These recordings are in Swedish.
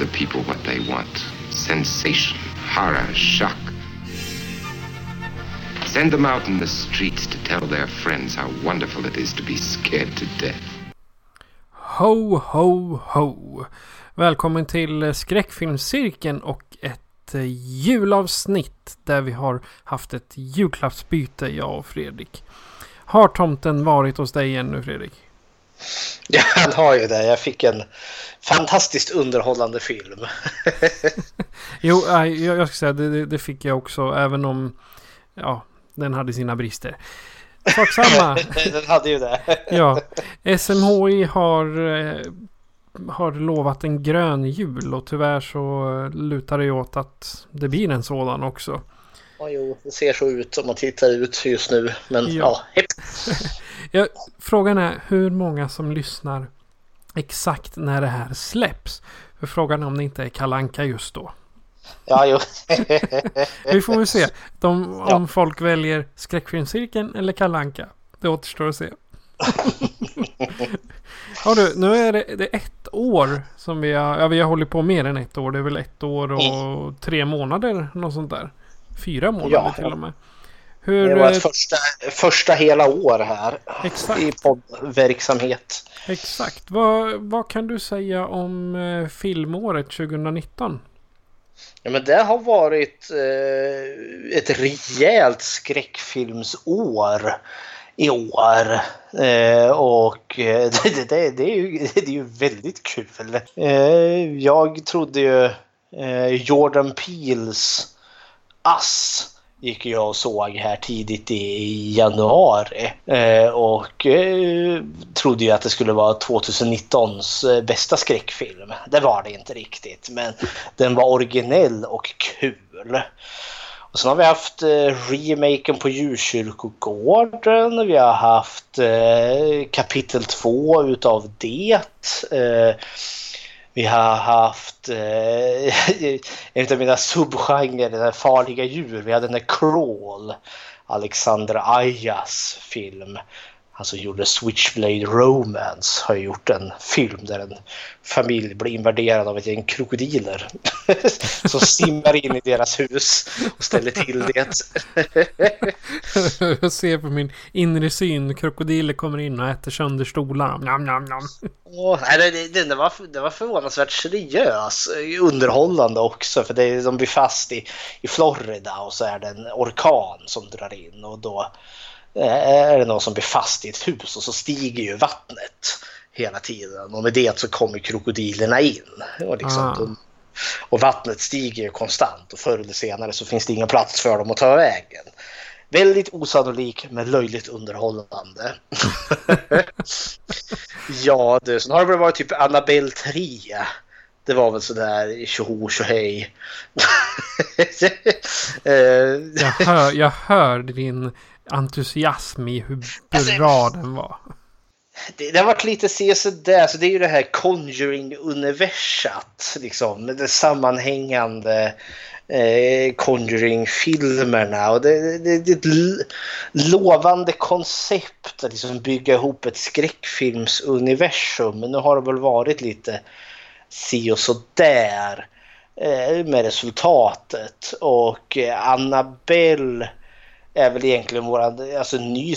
The people what they want sensation, horror, shock. Send them out in the streets to tell their friends how wonderful it is to be scared to death. Ho, ho, ho. Välkommen till skräckfilmscirkeln och ett eh, julavsnitt där vi har haft ett julklappsbyte, jag och Fredrik. Har tomten varit hos dig ännu, Fredrik? Ja, han har ju det. Jag fick en fantastiskt underhållande film. Jo, jag, ska säga det, det, fick jag också, även om ja, den hade sina brister. Sak samma. Den hade ju det. Ja, SMHI har, eh, har lovat en grön jul och tyvärr så lutar det åt att det blir en sådan också. Ja, jo, det ser så ut om man tittar ut just nu. Men Ja. ja. Ja, frågan är hur många som lyssnar exakt när det här släpps. För frågan är om det inte är kalanka just då. Ja, jo. Vi får väl se De, Ja. om folk väljer skräckfilmscirkeln eller kalanka. Det återstår att se. Ja du, nu är det, det är ett år som vi har, ja vi har hållit på mer än ett år. Det är väl ett år och tre månader, något sånt där. Fyra månader Ja. till och med. Hur, Det var eh, ett första, första hela år här Exakt. i poddverksamhet. exakt. Vad, vad kan du säga om eh, filmåret 2019? Ja, men det har varit eh, ett rejält skräckfilmsår i år. Eh, och eh, det, det, det, är ju, det är ju väldigt kul. Eh, jag trodde ju eh, Jordan Peels Ass gick jag och såg här tidigt i januari. Eh, och eh, trodde ju att det skulle vara 2019s eh, bästa skräckfilm. Det var det inte riktigt, men den var originell och kul. Och sen har vi haft eh, remaken på Djurkyrkogården. Vi har haft eh, kapitel 2 utav det. Eh, vi har haft eh, en av mina subgenrer, den här farliga djur. Vi hade den där Crawl, Alexander Ayas film. Han som gjorde Switchblade Romance har gjort en film där en familj blir invaderad av ett gäng krokodiler. som simmar in i deras hus och ställer till det. Jag ser på min inre syn. Krokodiler kommer in och äter sönder stolarna. Nam, nam, nam. Åh, nej, det, det, det, var, det var förvånansvärt seriös, eh, underhållande också för det, de blir fast i, i Florida och så är det en orkan som drar in och då är det någon som blir fast i ett hus och så stiger ju vattnet hela tiden och med det så kommer krokodilerna in. Och, liksom, Ah. de, och vattnet stiger ju konstant och förr eller senare så finns det ingen plats för dem att ta vägen. Väldigt osannolik men löjligt underhållande. ja du, sen har det väl varit typ Annabelle 3. Det var väl sådär tjoho tjohej. Eh, Jag hör, jag hör din entusiasm i hur bra den var. det, det har varit lite där, så det är ju det här Conjuring-universat. Liksom, det sammanhängande eh, Conjuring-filmerna. Och det, det, det, är ett lovande koncept att liksom bygga ihop ett skräckfilmsuniversum. Men nu har det väl varit lite si och så där eh, med resultatet. Och eh, Annabelle är väl egentligen våran, alltså ny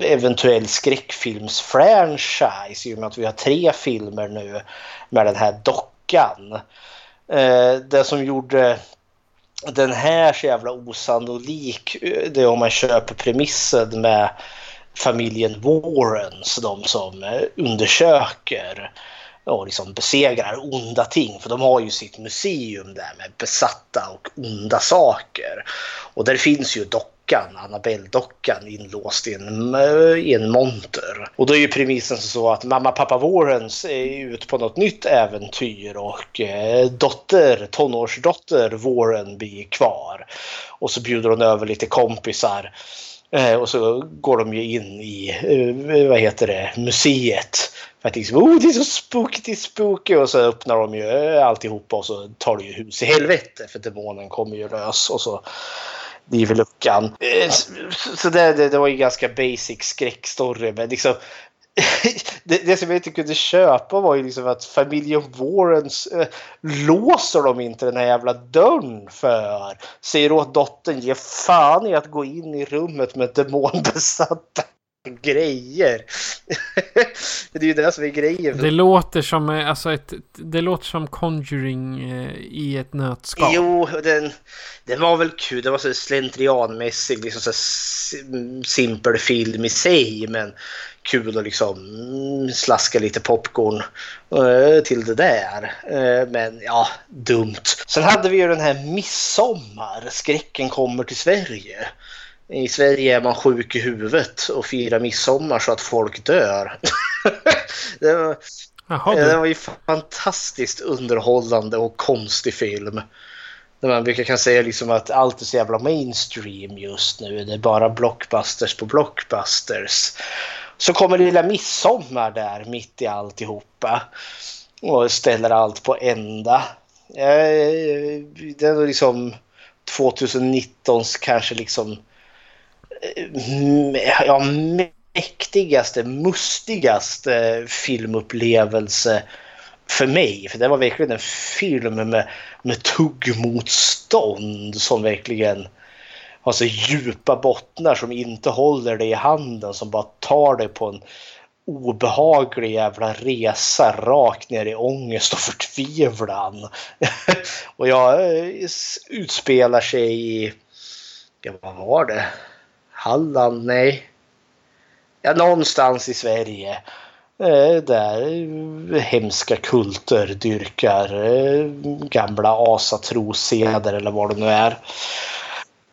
eventuell skräckfilmsfranchise i och med att vi har tre filmer nu med den här dockan. Eh, det som gjorde den här så jävla osannolik eh, det är om man köper premissen med familjen Warrens, de som eh, undersöker och liksom besegrar onda ting. För de har ju sitt museum där med besatta och onda saker. Och där finns ju dockan, Annabelle-dockan inlåst i en, i en monter. Och då är ju premissen så att mamma pappa Warrens är ute på något nytt äventyr och eh, dotter, tonårsdotter Warren blir kvar. Och så bjuder hon över lite kompisar. Eh, och så går de ju in i, eh, vad heter det, museet för att liksom, oh, det är så spooky, det är spooky. Och så öppnar de ju eh, alltihopa och så tar det ju hus i helvete. För demonen kommer ju lös och så river luckan. Eh, så det, det, det var ju ganska basic skräckstory. Men liksom, det, det, som jag inte kunde köpa var ju liksom att familjen Warrens äh, låser de inte den här jävla dörren för. Säger åt dottern ge fan i att gå in i rummet med demonbesatta grejer. det är ju det som är grejen. Det låter som, eh, alltså ett, det låter som Conjuring eh, i ett nötskal. Jo, den, den var väl kul. Det var så slentrianmässig, liksom så simpel film i sig. Men kul att liksom slaska lite popcorn uh, till det där. Men ja, dumt. Sen hade vi ju den här Midsommar, Skräcken kommer till Sverige. I Sverige är man sjuk i huvudet och firar midsommar så att folk dör. det, var, Jaha, det var ju fantastiskt underhållande och konstig film. Där man brukar kan säga liksom att allt är så jävla mainstream just nu. Det är bara blockbusters på blockbusters. Så kommer lilla midsommar där mitt i alltihopa. Och ställer allt på ända. Det är liksom 2019s kanske liksom Eh, ja, mäktigaste, mustigaste filmupplevelse för mig. För det var verkligen en film med, med tuggmotstånd som verkligen har så djupa bottnar som inte håller dig i handen som bara tar dig på en obehaglig jävla resa rakt ner i ångest och förtvivlan. och jag eh, utspelar sig i, ja vad var det? Halland? Nej. Ja, någonstans i Sverige. Eh, där hemska kulter dyrkar eh, gamla asatrosseder eller vad det nu är.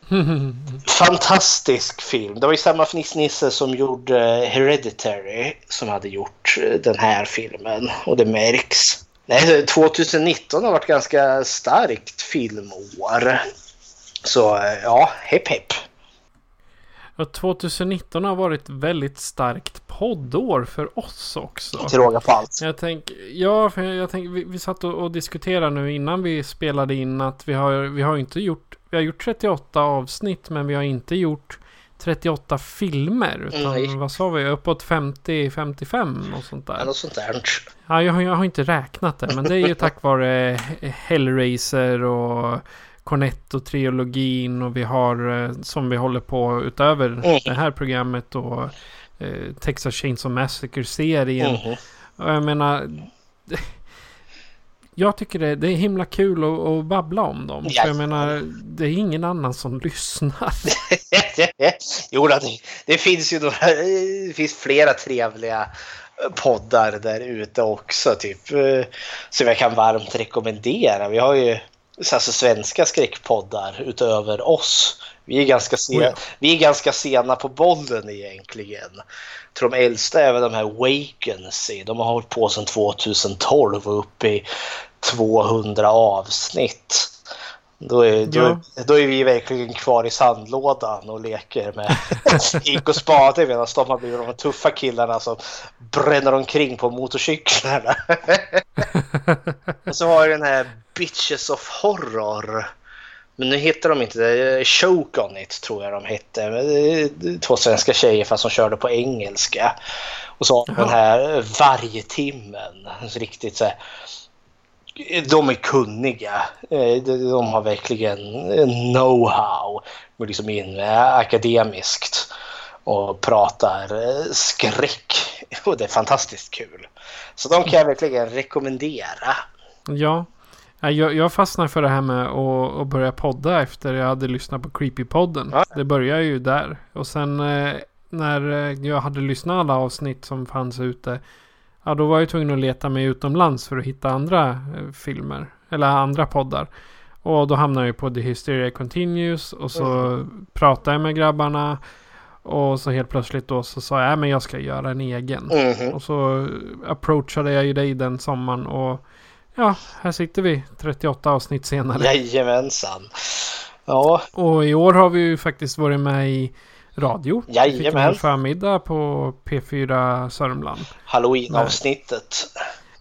Fantastisk film. Det var ju samma fnissnisse som gjorde Hereditary som hade gjort eh, den här filmen och det märks. Nej, 2019 har varit ganska starkt filmår. Så ja, hepp hepp. Ja, 2019 har varit väldigt starkt poddår för oss också. Inte råga på allt. Jag tänk, ja, för jag, jag tänk, vi, vi satt och, och diskuterade nu innan vi spelade in att vi har, vi har inte gjort, vi har gjort 38 avsnitt men vi har inte gjort 38 filmer. Utan Nej. vad sa vi? Uppåt 50-55 och sånt där. Ja, något sånt där. Ja, jag, jag har inte räknat det. Men det är ju tack vare Hellraiser och Cornetto-trilogin och vi har eh, som vi håller på utöver mm. det här programmet och eh, Texas Chainsaw Massacre-serien. Mm. Och jag menar... Jag tycker det, det är himla kul att, att babbla om dem. Yes. För jag menar, det är ingen annan som lyssnar. jo, det, det finns ju några, det finns flera trevliga poddar där ute också. Typ, eh, som jag kan varmt rekommendera. Vi har ju alltså svenska skräckpoddar utöver oss. Vi är, ganska sena, oh vi är ganska sena på bollen egentligen. Jag tror de äldsta är väl de här Wakency. De har hållit på sedan 2012 och uppe i 200 avsnitt. Då är, då, Ja. då är vi verkligen kvar i sandlådan och leker med hink och spade medan de har blivit de tuffa killarna som bränner omkring på motorcyklarna. och så har vi den här Bitches of Horror. Men nu heter de inte det. Choke on it tror jag de hette. Två svenska tjejer fast som körde på engelska. Och så har den här Varje timmen. Så Riktigt så här. De är kunniga. Eh, de- har verkligen know-how. Går liksom in eh, akademiskt och pratar eh, skräck. Och det är fantastiskt kul. Så de kan jag verkligen rekommendera. Ja. Ja, Jag, jag fastnade för det här med att, att börja podda efter jag hade lyssnat på Creepy-podden. Ja. Det började ju där. Och sen eh, när eh, jag hade lyssnat alla avsnitt som fanns ute. Ja, då var jag tvungen att leta mig utomlands för att hitta andra eh, filmer. Eller andra poddar. Och då hamnade jag på The Hysteria Continues. Och så pratade jag med grabbarna. Och så helt plötsligt då så sa jag, "Nej, men jag ska göra en egen. Mhm. Och så approachade jag ju dig den sommaren och ja, här sitter vi 38 avsnitt senare. Jajamensan. Ja, Och i år har vi ju faktiskt varit med i radio. Vi fick en Jajamän. förmiddag på P4 Sörmland. halloween-avsnittet.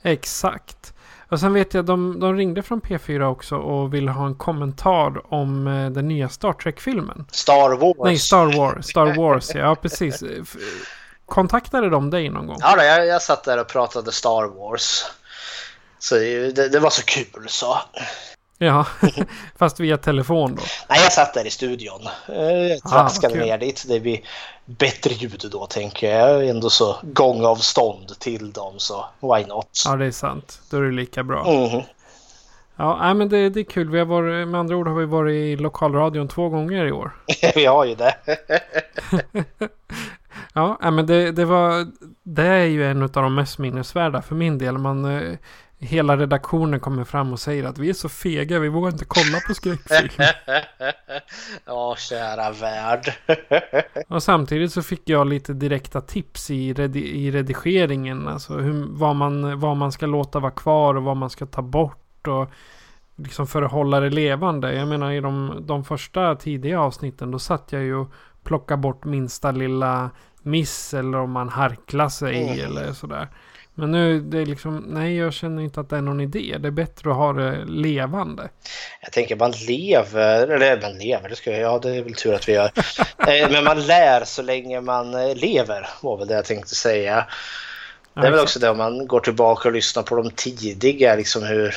Exakt. Och sen vet jag, de, de ringde från P4 också och ville ha en kommentar om eh, den nya Star Trek-filmen. Star Wars. Nej, Star Wars. Star Wars, ja. precis. Kontaktade de dig någon gång? Ja, jag, jag satt där och pratade Star Wars. Så det, det var så kul så. Ja, fast via telefon då. Nej, jag satt där i studion. Eh, Jag Ah, traskade vad kul. ner dit. Det blir bättre ljud då tänker jag. Ändå så gångavstånd till dem så why not? Ja, det är sant. Då är det lika bra. Mhm. Ja, nej, men det, det är kul. Vi har varit, med andra ord har vi varit i lokalradion två gånger i år. Vi har ju det. Ja, nej, men det, det var... Det är ju en av de mest minnesvärda för min del. Man, eh, hela redaktionen kommer fram och säger att vi är så fega, vi vågar inte kolla på skräckfilm. ja, kära värld. och samtidigt så fick jag lite direkta tips i, redi, i redigeringen. Alltså hur, vad, man, vad man ska låta vara kvar och vad man ska ta bort. Och liksom för att hålla det levande. Jag menar i de, de första tidiga avsnitten då satt jag ju och plockade bort minsta lilla miss eller om man harklar sig Mm. eller sådär. Men nu det är liksom, nej jag känner inte att det är någon idé. Det är bättre att ha det levande. Jag tänker man lever, eller man lever, det ska jag, ja det är väl tur att vi gör. Eh, Men man lär så länge man eh, lever, var väl det jag tänkte säga. Det är väl också det om man går tillbaka och lyssnar på de tidiga, liksom hur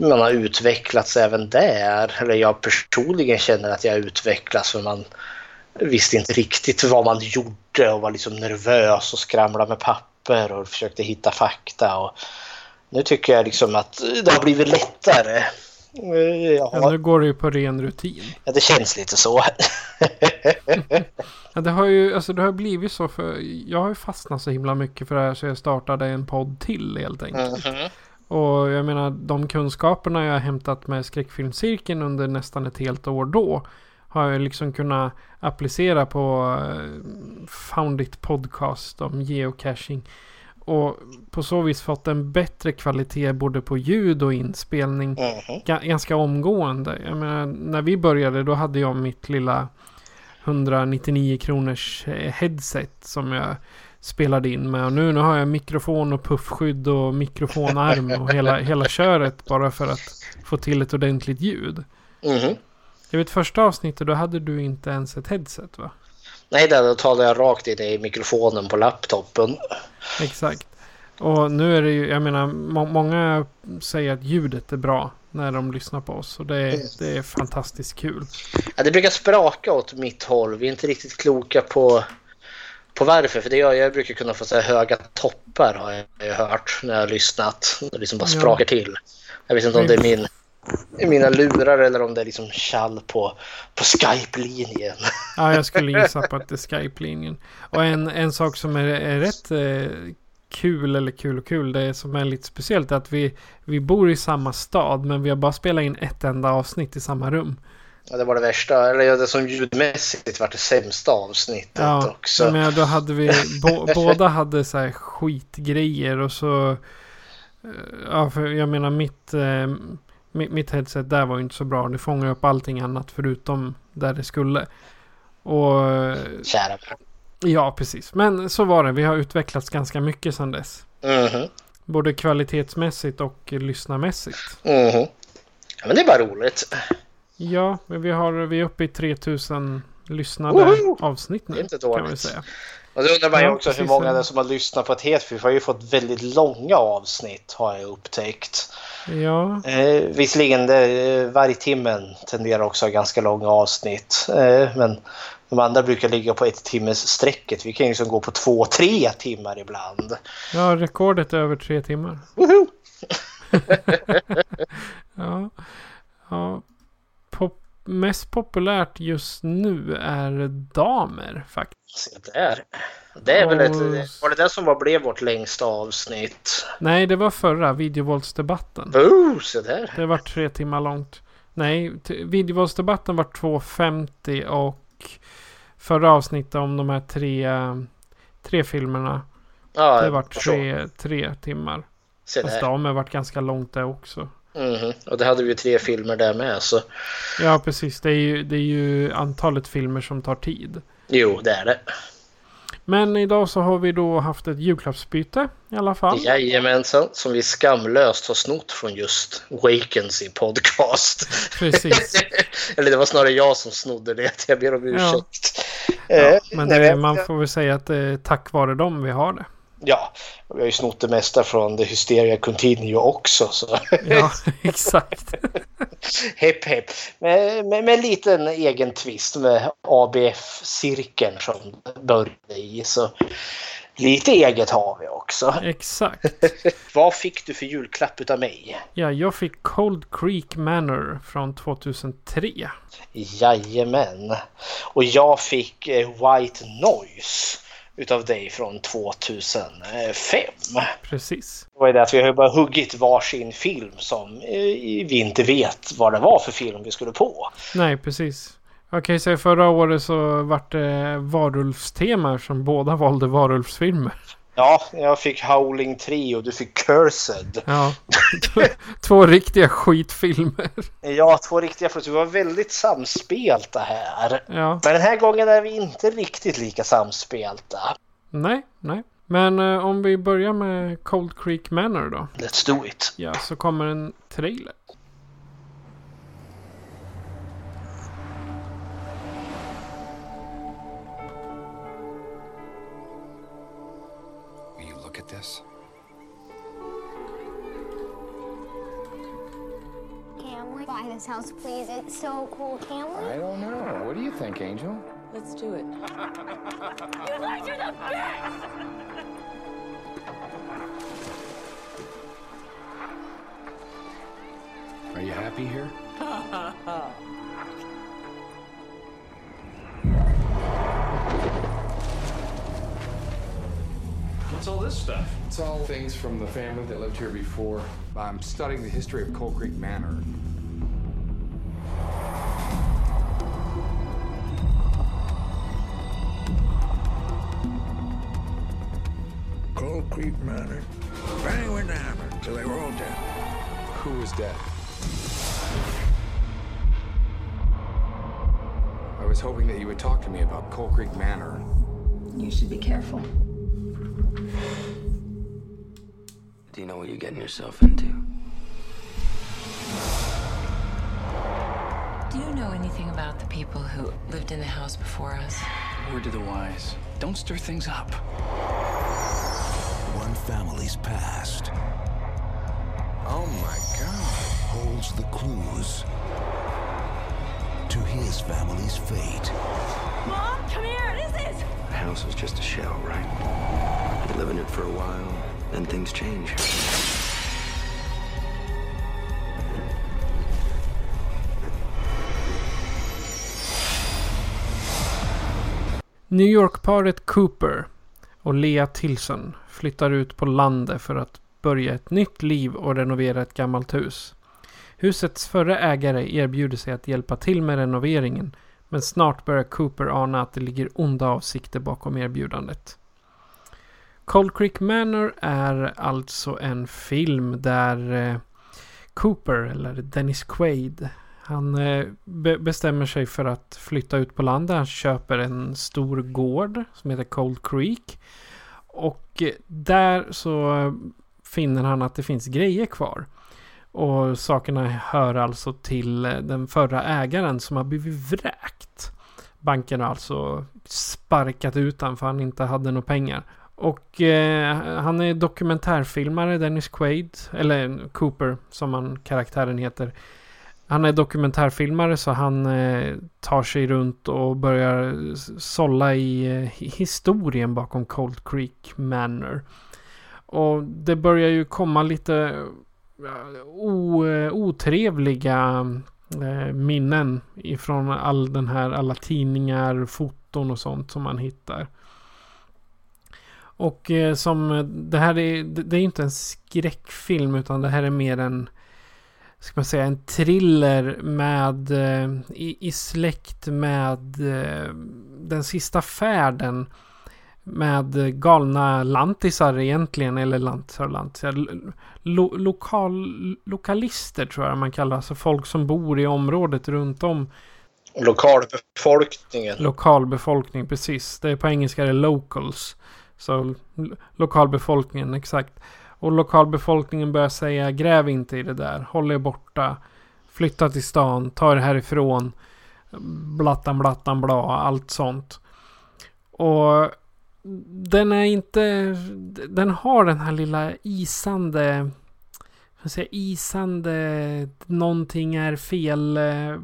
man har utvecklats även där. Eller jag personligen känner att jag utvecklats för man visste inte riktigt vad man gjorde och var liksom nervös och skramlade med papper och försökte hitta fakta. Och nu tycker jag liksom att det har blivit lättare. Ja, nu går det ju på ren rutin. ja, det känns lite så. Ja, det har ju alltså, det har blivit så för jag har ju fastnat så himla mycket för det här så jag startade en podd till helt enkelt. Mhm. Och jag menar de kunskaperna jag har hämtat med skräckfilmscirkeln under nästan ett helt år då har jag liksom kunnat applicera på eh, Found It Podcast om geocaching. Och på så vis fått en bättre kvalitet både på ljud och inspelning ga- ganska omgående. Jag menar, när vi började då hade jag mitt lilla 199 kronors eh, headset som jag spelade in med. Och nu, nu har jag mikrofon och puffskydd och mikrofonarm och hela, hela köret bara för att få till ett ordentligt ljud. Mhm. Jag vet första avsnittet då hade du inte ens ett headset va? Nej, då talade jag rakt in i mikrofonen på laptopen. Exakt. Och nu är det ju, jag menar, må många säger att ljudet är bra när de lyssnar på oss. Och det är, det är fantastiskt kul. Ja, det brukar spraka åt mitt håll. Vi är inte riktigt kloka på, på varför. För det gör, jag brukar kunna få så höga toppar har jag hört när jag har lyssnat. Det liksom bara Ja. sprakar till. Jag vet inte om det är min, mina lurar eller om det är liksom kall på, på Skype-linjen. Ja, jag skulle gissa på att det är Skype-linjen. Och en, en sak som är, är rätt eh, kul, eller kul och kul, det som är lite speciellt är att vi, vi bor i samma stad, men vi har bara spelat in ett enda avsnitt i samma rum. Ja, det var det värsta. Eller det som ljudmässigt var det sämsta avsnittet Ja, också. jag menar, då hade vi, bo, båda hade så här skitgrejer och så, eh, ja, för jag menar mitt, eh, mitt headset där var ju inte så bra. Det fångar upp allting annat förutom där det skulle. Och Kära ja, precis. Men så var det. Vi har utvecklats ganska mycket sedan dess. Mhm. Både kvalitetsmässigt och lyssnarmässigt. Mhm. Ja, men det är bara roligt. Ja, men vi, har, vi är uppe i 3000 lyssnade Woho! avsnitt nu. Det är inte Kan man dåligt. säga. Och då undrar man ju Ja, också hur precis. många det som har lyssnat på ett helt för vi har ju fått väldigt långa avsnitt har jag upptäckt. Ja, Eh, visserligen det, eh, vargtimmen tenderar också ganska långa avsnitt. Eh, men de andra brukar ligga på ett timmes sträcket. Vi kan ju liksom gå på två, tre timmar ibland. ja, rekordet är över tre timmar. Ja, ja. Mest populärt just nu är damer faktiskt. Se där. Det är väl ett, var det det som var, blev vårt längsta avsnitt? Nej, det var förra videovåldsdebatten. Oh, se där. Det var tre timmar långt. Nej, videovåldsdebatten var 2.50 och förra avsnittet om de här tre, tre filmerna. Ja, Det var tre, tre timmar. Fast damer varit ganska långt där också. Mhm. Och det hade vi ju tre filmer där med så. Ja, precis. Det är, ju, det är ju antalet filmer som tar tid. Jo, det är det. Men idag så har vi då haft ett julklappsbyte i alla fall. Jajamensan, som vi skamlöst har snott från just Vacancy podcast. Precis. Eller det var snarare jag som snodde det, jag ber om Ja. ursäkt. Ja, Eh, men det, man får väl säga att det är tack vare dem vi har det. Ja, vi har ju snott det mesta från The Hysteria Continue också. Så Ja, exakt. hepp hepp. Med, med, med en liten egen twist med ABF-cirkeln som började i. Så lite eget har vi också. Exakt. Vad fick du för julklapp utav mig? Ja, jag fick Cold Creek Manor från 2003. Jajamän. Och jag fick eh, White Noise utav dig från 2005. Precis. Det var ju det att vi har bara huggit varsin film som eh, vi inte vet vad det var för film vi skulle på. Nej, precis. Jag kan ju säga förra året så vart det varulvstema som båda valde varulvsfilmer. Ja, jag fick Howling 3 och du fick Cursed. Ja, två riktiga skitfilmer. Ja, två riktiga för vi var väldigt samspelta här. Ja, Men den här gången är vi inte riktigt lika samspelta. nej, nej. Men eh, om vi börjar med Cold Creek Manor då. Let's do it. Ja, så kommer en trailer. This house, please? It's so cool. Can we? I don't know. What do you think, Angel? Let's do it. You guys Are you happy here? What's all this stuff? It's all things from the family that lived here before. I'm studying the history of Coal Creek Manor. Was dead? I was hoping that you would talk to me about Coal Creek Manor. You should be careful. Do you know what you're getting yourself into? Do you know anything about the people who lived in the house before us? Word to the wise. Don't stir things up. One family's past Oh my god. holds the clues to his family's fate. Mom, come here. What is this? The house is just a shell, right? You live in it for a while, then things change. New York-paret Cooper och Lea Tilson flyttar ut på landet för att börja ett nytt liv och renovera ett gammalt hus. Husets förre ägare erbjuder sig att hjälpa till med renoveringen men snart börjar Cooper ana att det ligger onda avsikter bakom erbjudandet. Cold Creek Manor är alltså en film där eh, Cooper eller Dennis Quaid. Han eh, be bestämmer sig för att flytta ut på landet. Han köper en stor gård som heter Cold Creek. Och eh, där så finner han att det finns grejer kvar. Och sakerna hör alltså till eh, den förra ägaren som har blivit vräkt. Banken har alltså sparkat ut honom för han inte hade några pengar. Och eh, han är dokumentärfilmare, Dennis Quaid. Eller Cooper som han, karaktären heter. Han är dokumentärfilmare så han eh, tar sig runt och börjar sålla i eh, historien bakom Cold Creek Manor. Och det börjar ju komma lite o, otrevliga eh, minnen ifrån all den här, alla tidningar, foton och sånt som man hittar. Och eh, som det här är, det är inte en skräckfilm utan det här är mer en ska man säga, en thriller med eh, i, i släkt med eh, den sista färden med galna lantisar egentligen, eller lantisar och lantisar. Lo, lokal, lokalister tror jag man kallar alltså folk som bor i området runt om. Lokalbefolkningen. Lokalbefolkning, precis. Det är på engelska är det locals. Så lokalbefolkningen, exakt. Och lokalbefolkningen börjar säga gräv inte i det där. Håll er borta. Flytta till stan. Ta er härifrån. Blattan blattan bla. Allt sånt. Och den är inte... Den har den här lilla isande... Jag säga, isande... Någonting är fel. Eh,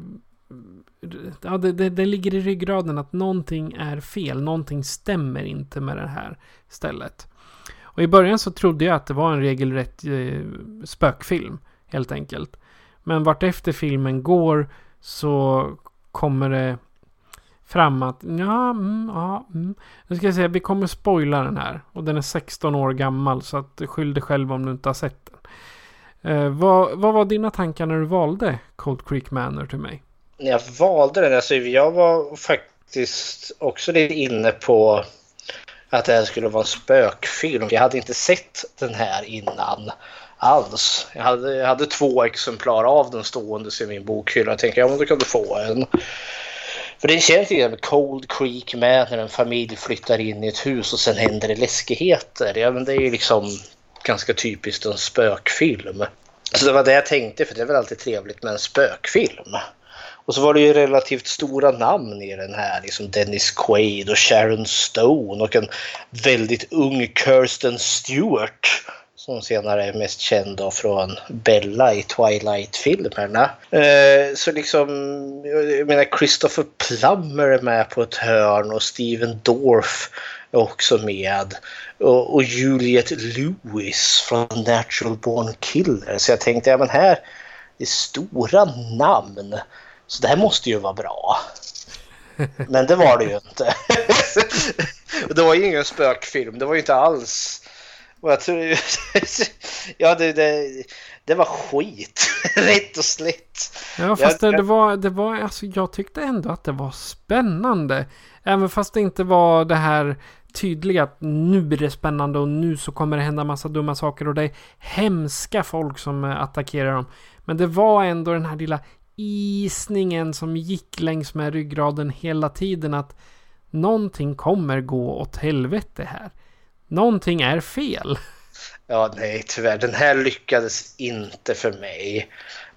ja, det, det, det ligger i ryggraden att någonting är fel. Någonting stämmer inte med det här stället. Och i början så trodde jag att det var en regelrätt eh, spökfilm. Helt enkelt. Men vart efter filmen går så kommer det fram att ja, mm, ja, mm. Nu ska jag säga, vi kommer spoila den här. Och den är 16 år gammal så att skyll dig själv om du inte har sett den. Eh, vad, vad var dina tankar när du valde Cold Creek Manor till mig? När jag valde den, alltså jag var faktiskt också lite inne på att det här skulle vara en spökfilm. Jag hade inte sett den här innan alls. Jag hade, jag hade två exemplar av den stående i min bokhylla. Jag tänkte ja men då kan du få en. För det känns ju som Cold Creek med när en familj flyttar in i ett hus och sen händer det läskigheter. Ja men det är ju liksom ganska typiskt en spökfilm. Så det var det jag tänkte för det är väl alltid trevligt med en spökfilm. Och så var det ju relativt stora namn i den här. Liksom Dennis Quaid och Sharon Stone och en väldigt ung Kirsten Stewart. Som senare är mest känd från Bella i Twilight-filmerna. Eh, så liksom, jag menar Christopher Plummer är med på ett hörn och Steven Dorff är också med. Och, och Juliet Lewis från Natural Born Killer. Så jag tänkte, ja men här är stora namn. Så det här måste ju vara bra. Men det var det ju inte. det var ju ingen spökfilm. Det var ju inte alls jag tror, ja, det, det, det var skit. Rätt och slätt. Ja, fast jag, det, var, det var, alltså jag tyckte ändå att det var spännande. Även fast det inte var det här tydliga att nu blir det spännande och nu så kommer det hända massa dumma saker och det är hemska folk som attackerar dem. Men det var ändå den här lilla isningen som gick längs med ryggraden hela tiden att någonting kommer gå åt helvete här. Någonting är fel. Ja, nej tyvärr. Den här lyckades inte för mig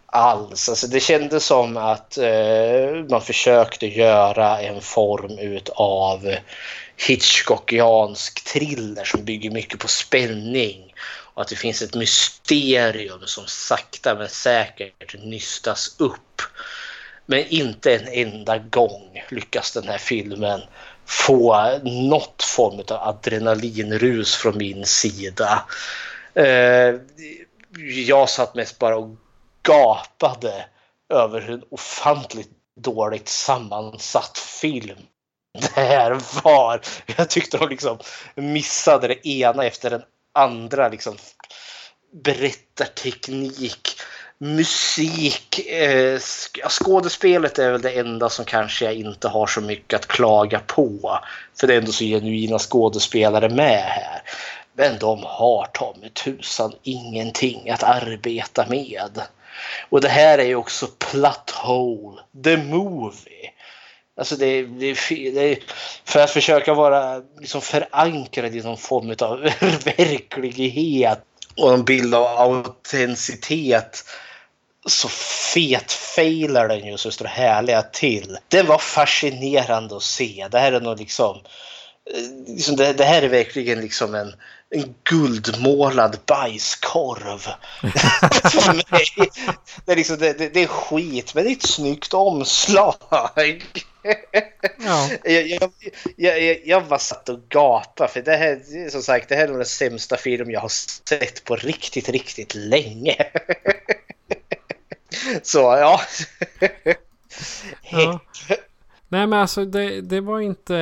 alls. Alltså, det kändes som att eh, man försökte göra en form utav Hitchcockiansk thriller som bygger mycket på spänning och att det finns ett mysterium som sakta men säkert nystas upp. Men inte en enda gång lyckas den här filmen få något form av adrenalinrus från min sida. Eh, jag satt mest bara och gapade över hur ofantligt dåligt sammansatt film det här var. Jag tyckte de liksom missade det ena efter den andra liksom berättarteknik, musik. Eh, skådespelet är väl det enda som kanske jag inte har så mycket att klaga på. För det är ändå så genuina skådespelare med här. Men de har ta med tusan ingenting att arbeta med. Och det här är ju också Plot Hole, the movie. Alltså det, det, det, för att försöka vara liksom förankrad i någon form av verklighet och en bild av autenticitet så fet failar den ju så står härliga till. Det var fascinerande att se. Det här är nog liksom, liksom det, det, här är verkligen liksom en, en guldmålad bajskorv. För mig. Det är, liksom, det, det, det är skit men det är ett snyggt omslag. Ja. Jag, jag, jag, jag bara satt och gapade för det här, som sagt, det här är den sämsta film jag har sett på riktigt, riktigt länge. Så ja. ja. Nej men alltså det, det, var inte,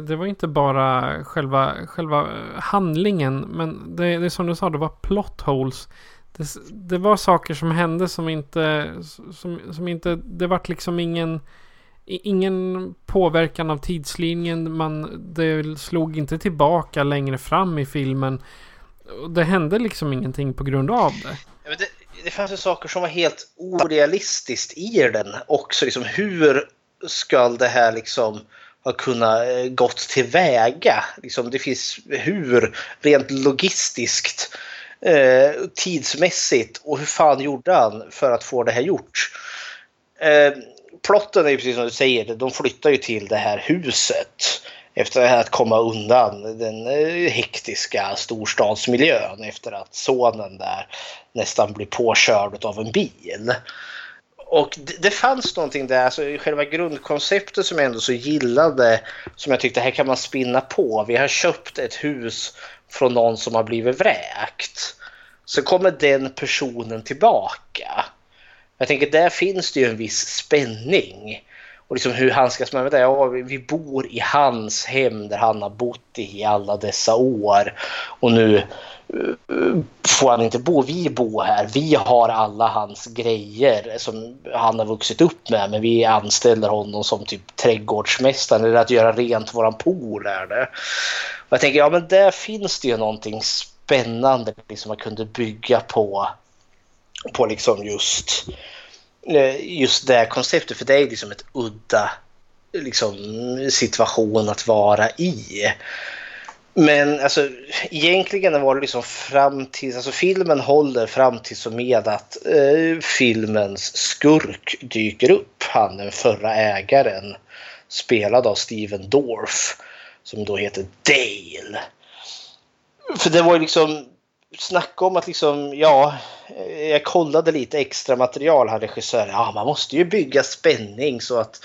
det var inte bara själva, själva handlingen. Men det, det är som du sa, det var plot holes. Det, det var saker som hände som inte, som, som inte, det vart liksom ingen, ingen påverkan av tidslinjen. Man, det slog inte tillbaka längre fram i filmen. Det hände liksom ingenting på grund av det. Ja, det det fanns ju saker som var helt orealistiskt i den också. Liksom, hur ska det här liksom ha kunnat eh, gått tillväga? Liksom, det finns hur rent logistiskt, eh, tidsmässigt och hur fan gjorde han för att få det här gjort? Eh, plotten är ju precis som du säger, de flyttar ju till det här huset efter att komma undan den eh, hektiska storstadsmiljön efter att sonen där nästan blir påkörd av en bil. Och det, det fanns någonting där, alltså själva grundkonceptet som jag ändå så gillade, som jag tyckte här kan man spinna på. Vi har köpt ett hus från någon som har blivit vräkt. Så kommer den personen tillbaka. Jag tänker där finns det ju en viss spänning och liksom hur handskas man med det? Ja, vi bor i hans hem där han har bott i alla dessa år. Och nu eh, får han inte bo. Vi bor här. Vi har alla hans grejer som han har vuxit upp med. Men vi anställer honom som typ trädgårdsmästare eller att göra rent våran pool. Är det. Och jag tänker, ja men där finns det ju någonting spännande liksom man kunde bygga på. På liksom just Eh, Eh, just det konceptet för det är liksom ett udda liksom, situation att vara i. Men alltså egentligen var det liksom fram till, alltså filmen håller fram till så med att eh, filmens skurk dyker upp. Han den förra ägaren spelad av Steven Dorff som då heter Dale. För det var ju liksom snacka om att liksom, ja, eh, jag kollade lite extra material här regissören. Ja, man måste ju bygga spänning så att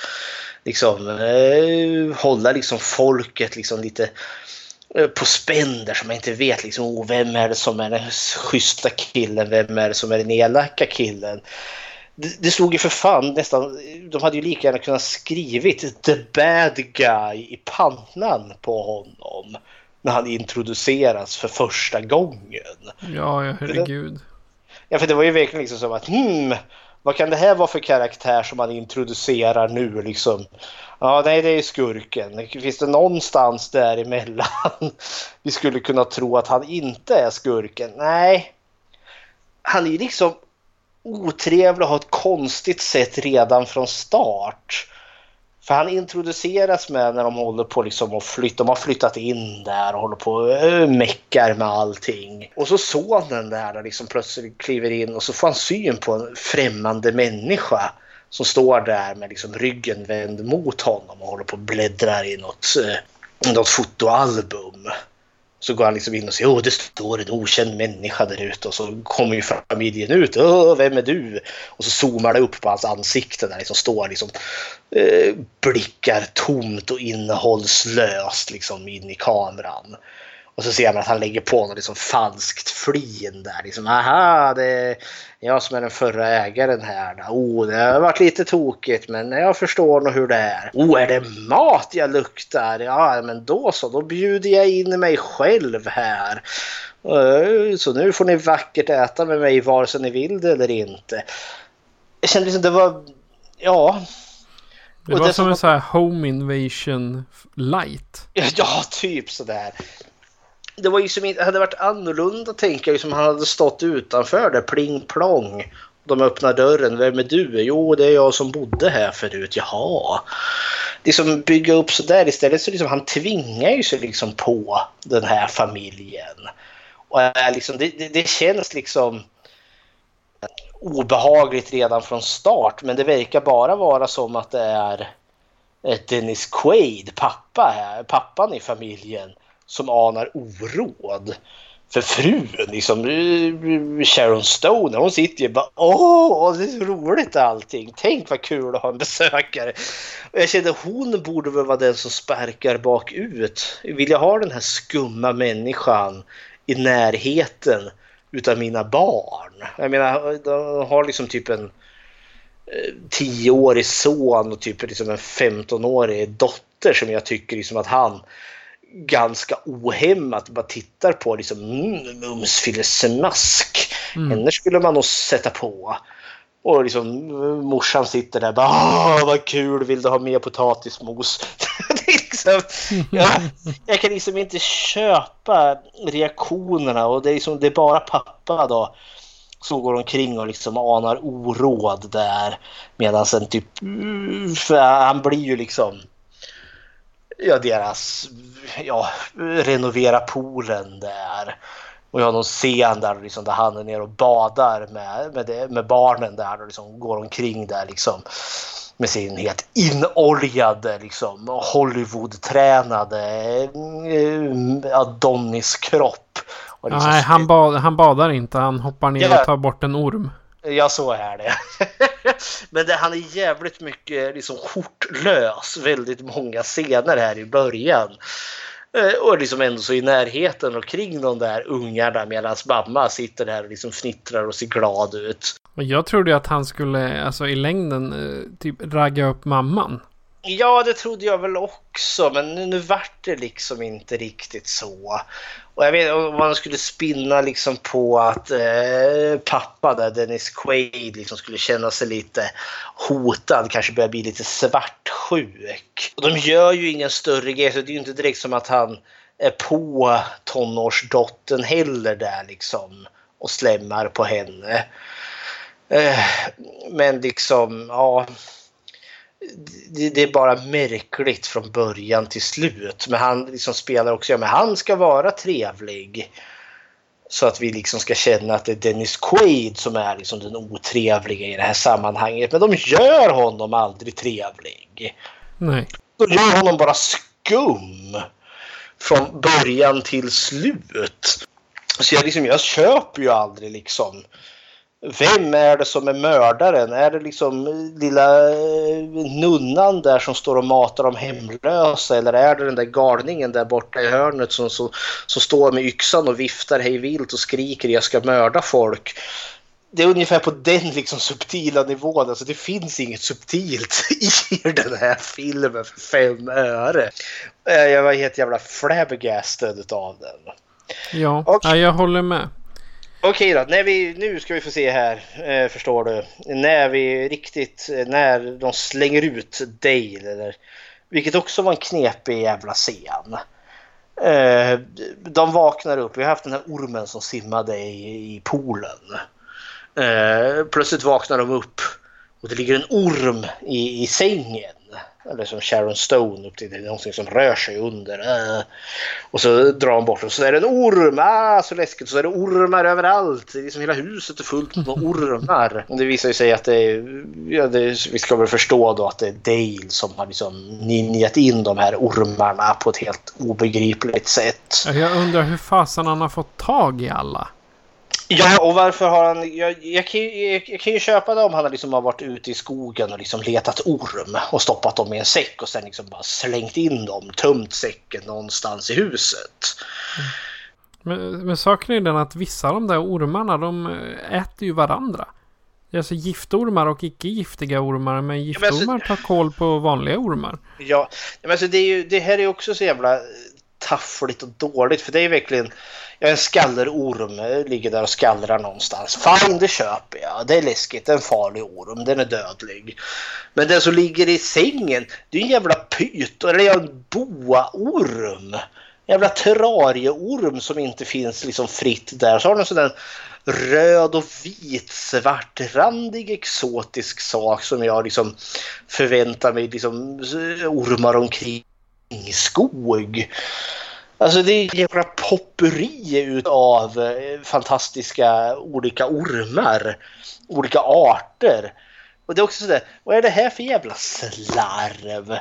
liksom eh, hålla liksom folket liksom lite eh, på spänn så man inte vet liksom, oh, vem är det som är den schyssta killen, vem är det som är den elaka killen. Det, det ju för fan nästan, de hade ju lika gärna kunnat skrivit the bad guy i pannan på honom när han introduceras för första gången. Ja, ja herregud. Ja, för det var ju verkligen liksom som att hmm, vad kan det här vara för karaktär som man introducerar nu liksom? Ja, nej, det är skurken. Finns det någonstans däremellan vi skulle kunna tro att han inte är skurken? Nej. Han är liksom otrevlig och har ett konstigt sätt redan från start. För han introduceras med när de håller på liksom och flytta, de har flyttat in där och håller på och eh, meckar med allting. Och så sonen där liksom plötsligt kliver in och så får han syn på en främmande människa som står där med liksom ryggen vänd mot honom och håller på och bläddrar i något, eh, något fotoalbum. Så går han liksom in och säger att det står en okänd människa där ute och så kommer ju familjen ut. Åh, vem är du? Och så zoomar det upp på hans ansikte där liksom står liksom eh, blickar tomt och innehållslöst liksom in i kameran. Och så ser man att han lägger på något liksom falskt flin där. Liksom, aha, det är jag som är den förra ägaren här. Oh, det har varit lite tokigt men jag förstår nog hur det är. Oh, är det mat jag luktar? Ja, men då så, då bjuder jag in mig själv här. Eh, så nu får ni vackert äta med mig vare sig ni vill det eller inte. Jag kände liksom det var, ja. Det var som en sån här home invasion light. Ja, typ sådär det var ju som inte, hade varit annorlunda tänker jag, som han hade stått utanför där pling plong De öppnar dörren. Vem är du? Jo, det är jag som bodde här förut. Jaha. Liksom bygga upp sådär istället så liksom han tvingar ju sig liksom på den här familjen. Och är liksom, det, det, det känns liksom obehagligt redan från start men det verkar bara vara som att det är Dennis Quaid, pappa här, pappan i familjen som anar oråd. För frun, liksom, eh, eh, Sharon Stone, hon sitter ju bara åh, det är så roligt allting. Tänk vad kul att ha en besökare. Och jag kände hon borde väl vara den som sparkar bakut. Vill jag ha den här skumma människan i närheten utav mina barn? Jag menar, de har liksom typ en eh, tioårig son och typ liksom en 15-årig dotter som jag tycker liksom att han ganska ohämmat bara tittar på liksom mm, mumsfillesmask. Mm. Henne skulle man nog sätta på. Och liksom morsan sitter där bara Åh, vad kul, vill du ha mer potatismos? liksom, ja, jag kan liksom inte köpa reaktionerna och det är, liksom, det är bara pappa då som går omkring och liksom anar oråd där. Medan sen typ, för han blir ju liksom, ja deras, ja, renovera poolen där. Och jag har någon scen där, liksom, där han är nere och badar med, med, det, med barnen där och liksom går omkring där liksom med sin helt inoljade liksom Hollywood-tränade eh, Adonis-kropp. Liksom Nej, han, bad, han badar inte. Han hoppar ner och tar bort en orm. Ja, så är det. Men det, han är jävligt mycket liksom skjortlös väldigt många scener här i början. Eh, och liksom ändå så i närheten och kring de där ungarna medan mamma sitter där och liksom fnittrar och ser glad ut. Jag trodde att han skulle, alltså i längden, eh, typ ragga upp mamman. Ja, det trodde jag väl också, men nu, nu vart det liksom inte riktigt så. Och jag vet om man skulle spinna liksom på att eh, pappa där, Dennis Quaid, liksom skulle känna sig lite hotad, kanske börja bli lite svartsjuk. Och de gör ju ingen större grej, så det är ju inte direkt som att han är på tonårsdottern heller där liksom och slämmar på henne. Eh, men liksom, ja det, är bara märkligt från början till slut. Men han liksom spelar också, ja men han ska vara trevlig. Så att vi liksom ska känna att det är Dennis Quaid som är liksom den otrevliga i det här sammanhanget. Men de gör honom aldrig trevlig. Nej. De gör honom bara skum. Från början till slut. Så jag, liksom, jag köper ju aldrig liksom vem är det som är mördaren? Är det liksom lilla eh, nunnan där som står och matar de hemlösa eller är det den där galningen där borta i hörnet som, som, som står med yxan och viftar hej vilt och skriker jag ska mörda folk? Det är ungefär på den liksom subtila nivån. Alltså det finns inget subtilt i den här filmen för fem öre. Eh, jag var helt jävla flabbergasted av den. Ja, och, jag håller med. Okej då, när vi, nu ska vi få se här, eh, förstår du. När vi riktigt, eh, när de slänger ut Dale, eller, vilket också var en knepig jävla scen. Eh, de vaknar upp, vi har haft den här ormen som simmade i, i poolen. Eh, plötsligt vaknar de upp och det ligger en orm i, i sängen eller som Sharon Stone upp till det är någonting som rör sig under. Äh. Och så drar hon bort och så är det en orm, ah, så läskigt. Så är det ormar överallt. Det är liksom hela huset är fullt med ormar. Och det visar ju sig att det är, ja, det, vi ska väl förstå då att det är Dale som har liksom ninjat in de här ormarna på ett helt obegripligt sätt. Jag undrar hur fasen han har fått tag i alla. Ja, och varför har han... Jag, jag, kan, jag, jag kan ju köpa det om han liksom har varit ute i skogen och liksom letat orm och stoppat dem i en säck och sen liksom bara slängt in dem, tömt säcken någonstans i huset. Men, men saken är den att vissa av de där ormarna, de äter ju varandra. Det är alltså giftormar och icke giftiga ormar, men alltså- giftormar tar koll på vanliga ormar. Ja, men alltså det, är ju, det här är också så jävla taffligt och dåligt för det är verkligen Ja, en skallerorm eh, ligger där och skallrar någonstans. Fine, det köper jag. Det är läskigt. Det är en farlig orm. Den är dödlig. Men den som ligger i sängen, det är en jävla pyt. Eller en boaorm. jävla terrarieorm som inte finns liksom fritt där. Så har den en sån där röd och vit svartrandig exotisk sak som jag liksom förväntar mig liksom eh, ormar omkring skog. Alltså det är ett jävla popperi av eh, fantastiska olika ormar. Olika arter. Och det är också sådär, vad är det här för jävla slarv?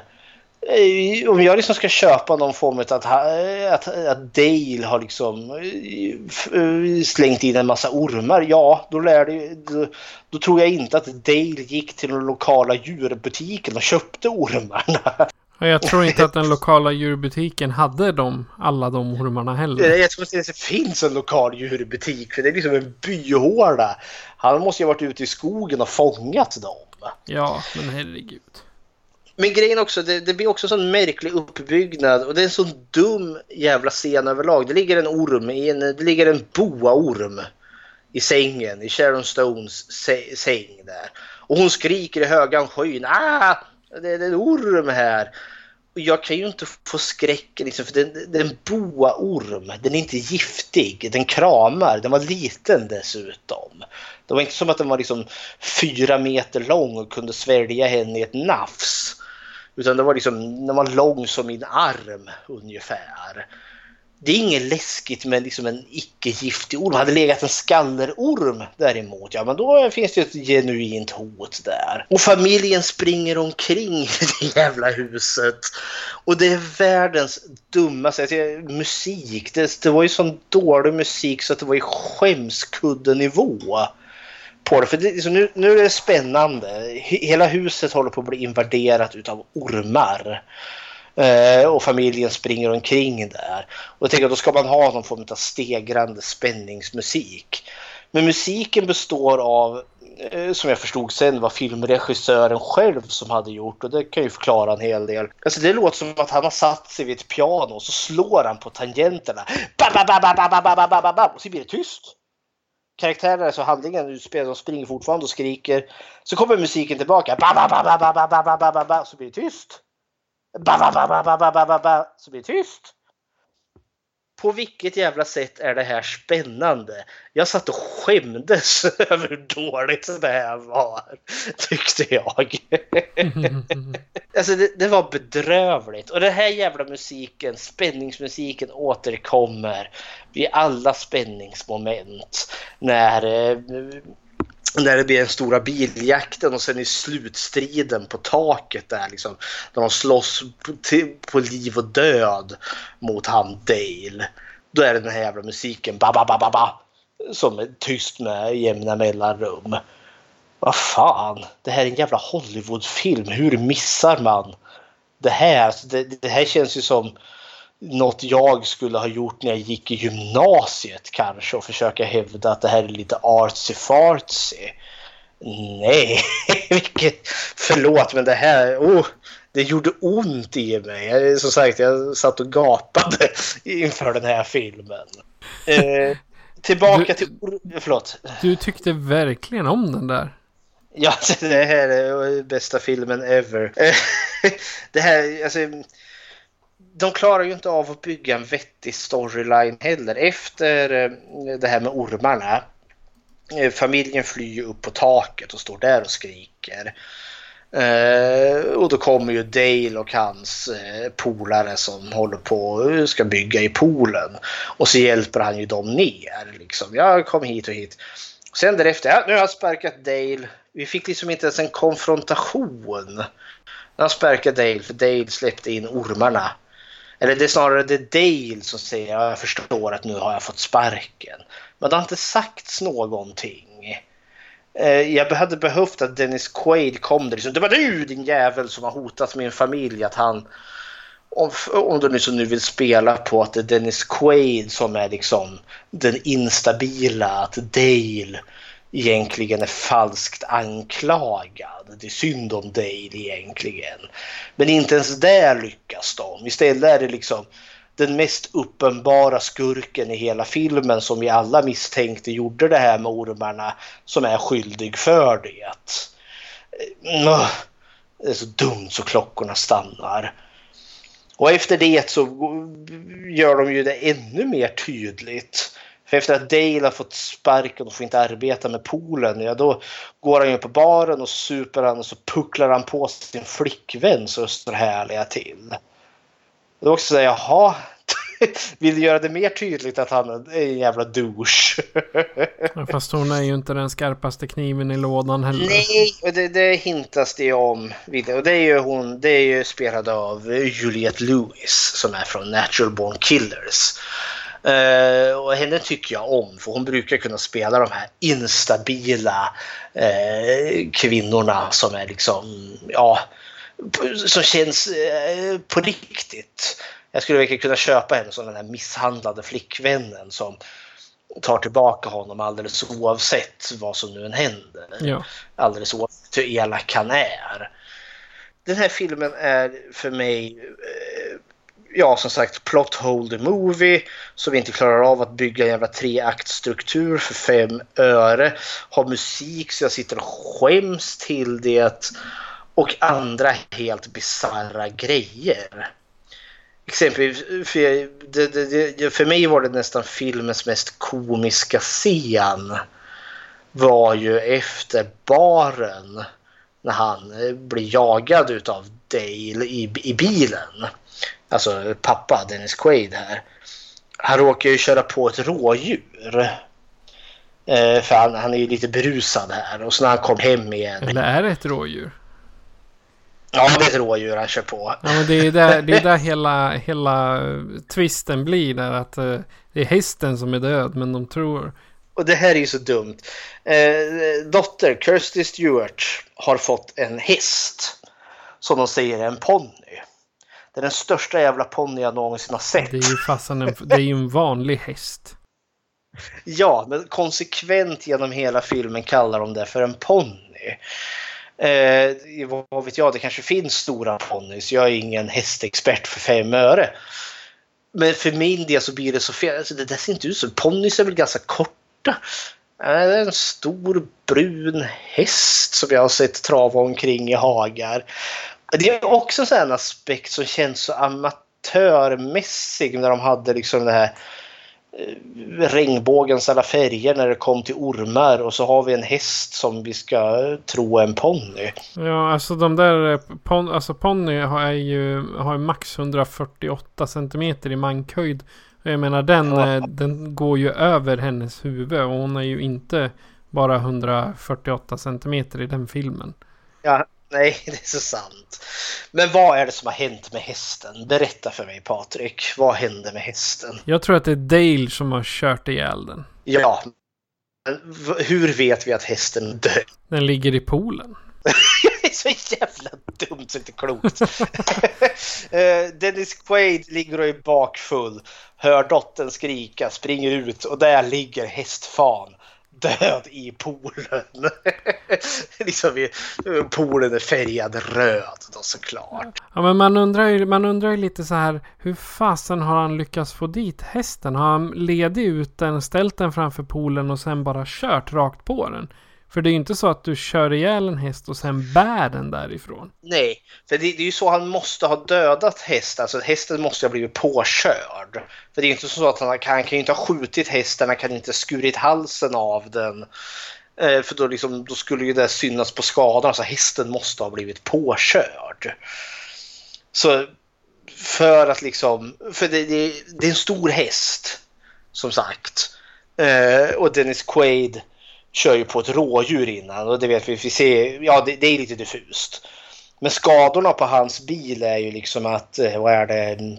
Eh, om jag liksom ska köpa någon form av att, eh, att, att Dale har liksom slängt in en massa ormar, ja, då, lär det, då, då tror jag inte att Dale gick till den lokala djurbutiken och köpte ormarna. Jag tror inte att den lokala djurbutiken hade dem, alla de ormarna heller. Jag tror inte det finns en lokal djurbutik, för det är liksom en byhåla. Han måste ju ha varit ute i skogen och fångat dem. Ja, men herregud. Men grejen också, det, det blir också en sån märklig uppbyggnad och det är en sån dum jävla scen överlag. Det ligger en orm, i en, det ligger en boaorm i sängen, i Sharon Stones säng där. Och hon skriker i högan skyn. Ah! Det, det är en orm här. Och jag kan ju inte få skräcken liksom, för det, det är en boaorm. Den är inte giftig. Den kramar. Den var liten dessutom. Det var inte som att den var liksom fyra meter lång och kunde svälja henne i ett nafs. Utan det var liksom, den var lång som min arm ungefär. Det är inget läskigt med liksom en icke-giftig orm. Hade legat en skallerorm däremot, ja men då finns det ett genuint hot där. Och familjen springer omkring i det jävla huset. Och det är världens dummaste, alltså, musik. Det, det var ju sån dålig musik så att det var i skämskuddenivå på det. För det, liksom, nu, nu är det spännande. Hela huset håller på att bli invaderat utav ormar. Eh, och familjen springer omkring där. Och jag tänker att då ska man ha någon form av stegrande spänningsmusik. Men musiken består av, eh, som jag förstod sen, var filmregissören själv som hade gjort och det kan ju förklara en hel del. Alltså det låter som att han har satt sig vid ett piano och så slår han på tangenterna. Och så blir det tyst karaktärerna, alltså handlingen utspelar de springer fortfarande och skriker. Så kommer musiken tillbaka. Ba, ba, ba, ba, ba, ba, ba, ba, ba, ba, så blir det tyst. Ba-ba-ba-ba-ba-ba-ba-ba-ba! så blir det tyst. På vilket jävla sätt är det här spännande? Jag satt och skämdes över hur dåligt det här var, tyckte jag. alltså det, det, var bedrövligt. Och den här jävla musiken, spänningsmusiken återkommer vid alla spänningsmoment. När eh, när det blir den stora biljakten och sen i slutstriden på taket där liksom. Där de slåss på, på liv och död mot han Dale. Då är det den här jävla musiken ba, ba, ba, ba, ba, som är tyst med jämna mellanrum. Vad fan, det här är en jävla Hollywoodfilm. Hur missar man det här? Alltså, det, det här känns ju som något jag skulle ha gjort när jag gick i gymnasiet kanske och försöka hävda att det här är lite artsy fartsy. Nej, vilket, förlåt men det här, oh, det gjorde ont i mig. Som sagt, jag satt och gapade inför den här filmen. Eh, tillbaka du, till, förlåt. Du tyckte verkligen om den där. Ja, det här är bästa filmen ever. det här, alltså de klarar ju inte av att bygga en vettig storyline heller. Efter eh, det här med ormarna. Eh, familjen flyr upp på taket och står där och skriker. Eh, och då kommer ju Dale och hans polare som håller på och ska bygga i poolen. Och så hjälper han ju dem ner. Liksom. Jag kom hit och hit. Sen därefter, ja, nu har jag sparkat Dale. Vi fick liksom inte ens en konfrontation. Jag sparkade Dale för Dale släppte in ormarna. Eller det är snarare det Dale som säger att jag förstår att nu har jag fått sparken. Men det har inte sagts någonting. Eh, jag hade behövt att Dennis Quaid kom där. Liksom, det var du din jävel som har hotat min familj. Att han, om, om du nu, nu vill spela på att det är Dennis Quaid som är liksom den instabila. Att Dale egentligen är falskt anklagad. Det är synd om Dale egentligen. Men inte ens där lyckas de. Istället är det liksom den mest uppenbara skurken i hela filmen som vi alla misstänkte gjorde det här med ormarna som är skyldig för det. Eh, det är så dumt så klockorna stannar. Och efter det så gör de ju det ännu mer tydligt. För efter att Dale har fått sparken och får inte arbeta med poolen, ja då går han ju på baren och super han och så pucklar han på sin flickvän så står härliga till. Är också så jaha, vill du göra det mer tydligt att han är en jävla douche? ja, fast hon är ju inte den skarpaste kniven i lådan heller. Nej, och det, det hintas det om. Och det är ju hon, det är ju spelad av Juliette Lewis som är från Natural Born Killers. Uh, och henne tycker jag om för hon brukar kunna spela de här instabila uh, kvinnorna som är liksom, ja, som känns uh, på riktigt. Jag skulle verkligen kunna köpa henne som den här misshandlade flickvännen som tar tillbaka honom alldeles oavsett vad som nu än händer. Ja. Alldeles oavsett hur elak han är. Den här filmen är för mig ja, som sagt, plot hole the movie. Så vi inte klarar av att bygga en jävla treaktstruktur för fem öre. Ha musik så jag sitter och skäms till det. Och andra helt bizarra grejer. Exempelvis, för, det, det, det, för mig var det nästan filmens mest komiska scen. Var ju efter baren. När han blir jagad utav Dale i, i bilen alltså pappa Dennis Quaid här. Han råkar ju köra på ett rådjur. Eh, för han, han är ju lite berusad här och så när han kom hem igen. Eller är det ett rådjur? Ja, det är ett rådjur han kör på. Ja, men det är där, det är där hela, hela twisten blir. Där att eh, det är hästen som är död, men de tror... Och det här är ju så dumt. Eh, dotter Kirsty Stewart har fått en häst. Som de säger är en ponny. Det är den största jävla ponny jag någonsin har sett. Det är ju fasen en, det är ju en vanlig häst. Ja, men konsekvent genom hela filmen kallar de det för en ponny. Eh, vad vet jag, det kanske finns stora ponnys. Jag är ingen hästexpert för fem öre. Men för min del så blir det så fel. Alltså, det där ser inte ut som... Ponnys är väl ganska korta. Det är en stor brun häst som jag har sett trava omkring i hagar. Det är också en aspekt som känns så amatörmässig när de hade liksom det här eh, regnbågens alla färger när det kom till ormar och så har vi en häst som vi ska tro är en ponny. Ja, alltså de där pon, alltså ponny har ju har max 148 centimeter i mankhöjd. Jag menar den, ja. Eh, den går ju över hennes huvud och hon är ju inte bara 148 centimeter i den filmen. Ja, Nej, det är så sant. Men vad är det som har hänt med hästen? Berätta för mig Patrik. Vad hände med hästen? Jag tror att det är Dale som har kört ihjäl den. Ja. Hur vet vi att hästen dör? Den ligger i poolen. det är så jävla dumt så inte klokt. Eh, Dennis Quaid ligger och är bakfull. Hör dottern skrika, springer ut och där ligger hästfan död i poolen. liksom poolen är färgad röd då såklart. Ja men man undrar ju, man undrar ju lite så här. Hur fasen har han lyckats få dit hästen? Har han ledit ut den, ställt den framför poolen och sen bara kört rakt på den? För det är ju inte så att du kör ihjäl en häst och sen bär den därifrån. Nej, för det, det är ju så han måste ha dödat hästen. Alltså hästen måste ha blivit påkörd. För det är ju inte så att han, han kan ju inte ha skjutit hästen, han kan inte ha skurit halsen av den. Eh, för då, liksom, då skulle ju det synas på skadan. Alltså hästen måste ha blivit påkörd. Så för att liksom, för det, det, det är en stor häst. Som sagt. Eh, och Dennis Quaid kör ju på ett rådjur innan och det vet vi. vi ser, ja, det, det, är lite diffust. Men skadorna på hans bil är ju liksom att, eh, vad är det,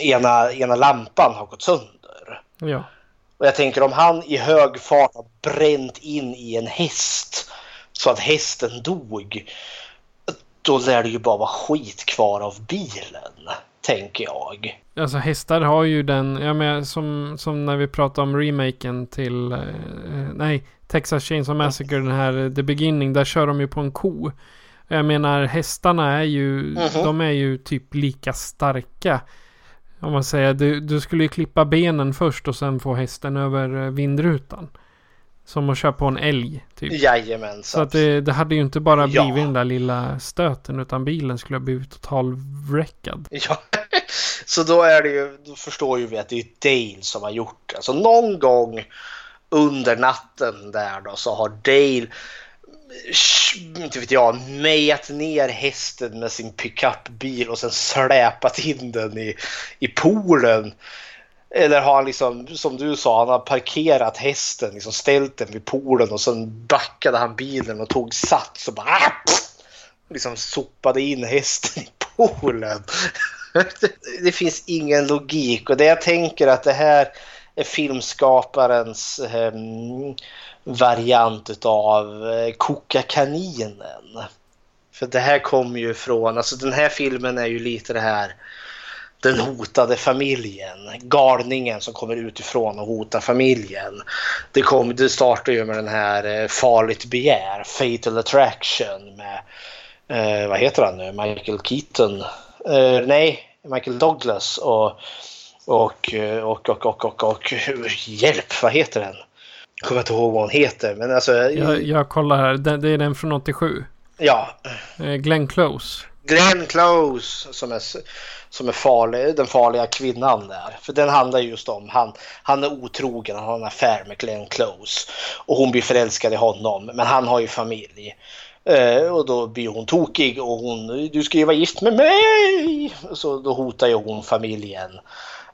ena, ena lampan har gått sönder. Ja. Och jag tänker om han i hög fart har bränt in i en häst så att hästen dog. Då lär det ju bara vara skit kvar av bilen tänker jag. Alltså hästar har ju den, ja men som, som när vi pratade om remaken till, eh, nej, Texas Chainsaw Massacre, den här The Beginning, där kör de ju på en ko. Jag menar hästarna är ju, mm -hmm. de är ju typ lika starka. Om man säger, du, du skulle ju klippa benen först och sen få hästen över eh, vindrutan. Som att köra på en älg. Typ. Jajamensan. Så att det, det hade ju inte bara blivit ja. den där lilla stöten utan bilen skulle ha blivit totalwreckad. Ja. så då är det ju, då förstår ju vi att det är Dale som har gjort det. Så någon gång under natten där då så har Dale inte vet jag, mejat ner hästen med sin pickupbil och sen släpat in den i, i poolen. Eller har han liksom, som du sa, han har parkerat hästen, liksom ställt den vid poolen och sen backade han bilen och tog sats och bara ah, pff, liksom sopade in hästen i poolen. det finns ingen logik och det jag tänker att det här är filmskaparens eh, variant av eh, Koka kaninen. För det här kommer ju från, alltså den här filmen är ju lite det här den hotade familjen, galningen som kommer utifrån och hotar familjen. Det, kom, det startar ju med den här eh, Farligt begär, Fatal Attraction med, eh, vad heter han nu, Michael Keaton? Eh, nej, Michael Douglas och och, och, och, och, och, och, hjälp, vad heter den? Jag kommer inte ihåg vad hon heter. Men alltså, jag, jag kollar här. Det, det är den från 87. Ja. Glenn Close. Glenn Close som är, som är farlig, den farliga kvinnan där. För den handlar just om han, han är otrogen, han har en affär med Glenn Close. Och hon blir förälskad i honom, men han har ju familj. Eh, och då blir hon tokig och hon, du ska ju vara gift med mig! Så då hotar ju hon familjen.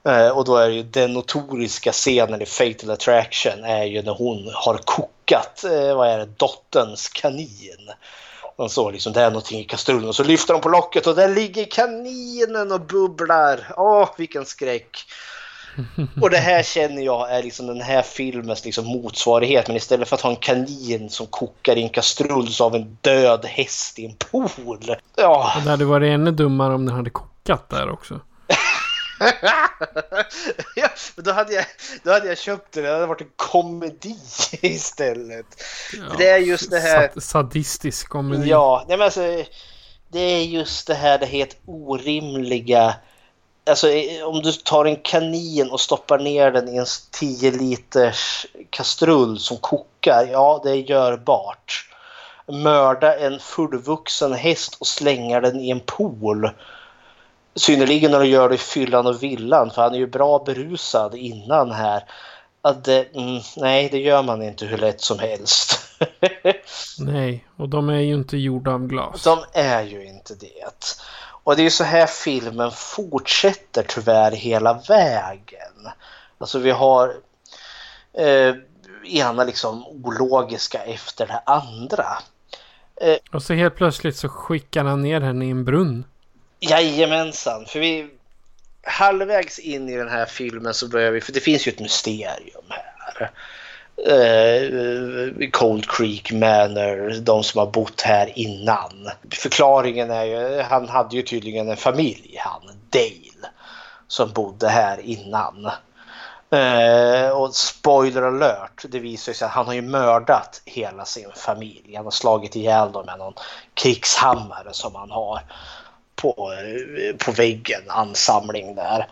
Eh, och då är ju den notoriska scenen i Fatal Attraction är ju när hon har kokat, eh, vad är det, dotterns kanin. Man såg liksom det är någonting i kastrullen och så lyfter de på locket och där ligger kaninen och bubblar. Åh, vilken skräck! Och det här känner jag är liksom den här filmens liksom motsvarighet. Men istället för att ha en kanin som kokar i en kastrull så har vi en död häst i en pool. Ja. Det hade varit ännu dummare om den hade kokat där också. ja, då, hade jag, då hade jag köpt det. Det hade varit en komedi istället. Ja, det är just det här... Sadistisk komedi. Ja, nej men alltså, det är just det här det helt orimliga. Alltså om du tar en kanin och stoppar ner den i en 10 liters kastrull som kokar. Ja, det är görbart. Mörda en fullvuxen häst och slänga den i en pool synnerligen när du gör det i fyllan och villan för han är ju bra berusad innan här. Att det, mm, nej, det gör man inte hur lätt som helst. nej, och de är ju inte gjorda av glas. De är ju inte det. Och det är ju så här filmen fortsätter tyvärr hela vägen. Alltså vi har eh, ena liksom ologiska efter det andra. Eh, och så helt plötsligt så skickar han ner henne i en brunn. Jajamensan, för vi halvvägs in i den här filmen så börjar vi, för det finns ju ett mysterium här. Uh, Cold Creek Manor, de som har bott här innan. Förklaringen är ju, han hade ju tydligen en familj han, Dale, som bodde här innan. Uh, och spoiler alert, det visar sig att han har ju mördat hela sin familj. Han har slagit ihjäl dem med någon krigshammare som han har på, på väggen, ansamling där.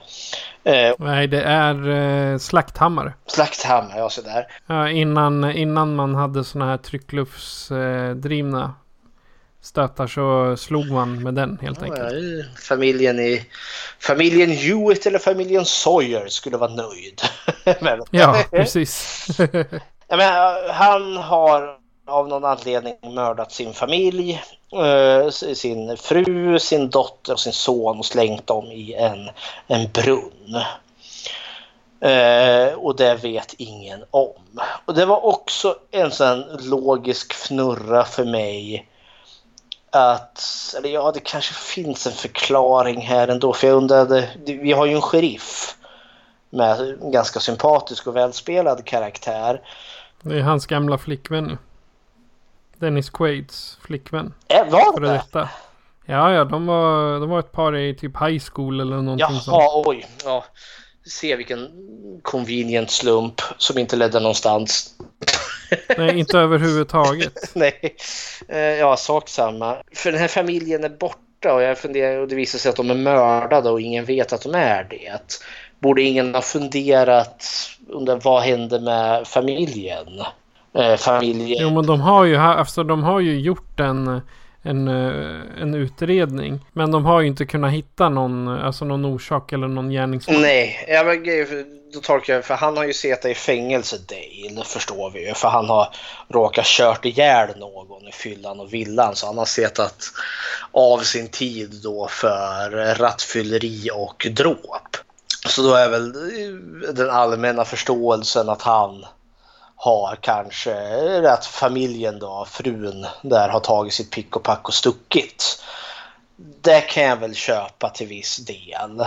Eh, Nej, det är eh, slakthammare. Slakthammare, ja sådär. Ja, innan, innan man hade sådana här tryckluftsdrivna eh, stötar så slog man med den helt enkelt. Ja, familjen i familjen Hewitt eller familjen Sawyer skulle vara nöjd. ja, precis. ja, men, han har av någon anledning mördat sin familj, eh, sin fru, sin dotter och sin son och slängt dem i en, en brunn. Eh, och det vet ingen om. Och det var också en sån logisk fnurra för mig att, eller ja det kanske finns en förklaring här ändå för jag undrade, vi har ju en sheriff med en ganska sympatisk och välspelad karaktär. Det är hans gamla flickvän Dennis Quaids flickvän. Äh, var det? Detta. Ja, ja, de var, de var ett par i typ high school eller någonting Jaha, sånt. oj. Ja. Se vilken convenient slump som inte ledde någonstans. Nej, inte överhuvudtaget. Nej, eh, ja, sak samma. För den här familjen är borta och jag funderar och det visar sig att de är mördade och ingen vet att de är det. Borde ingen ha funderat under vad hände med familjen? Eh, familj. Jo men de har ju, alltså, de har ju gjort en, en, eh, en utredning. Men de har ju inte kunnat hitta någon, alltså någon orsak eller någon gärningsman. Nej, ja, men, då tolkar jag för han har ju suttit i fängelse Dale, förstår vi ju. För han har råkat kört ihjäl någon i fyllan och villan. Så han har suttit av sin tid då för rattfylleri och dråp. Så då är väl den allmänna förståelsen att han har kanske, att familjen då, frun där har tagit sitt pick och pack och stuckit. Det kan jag väl köpa till viss del.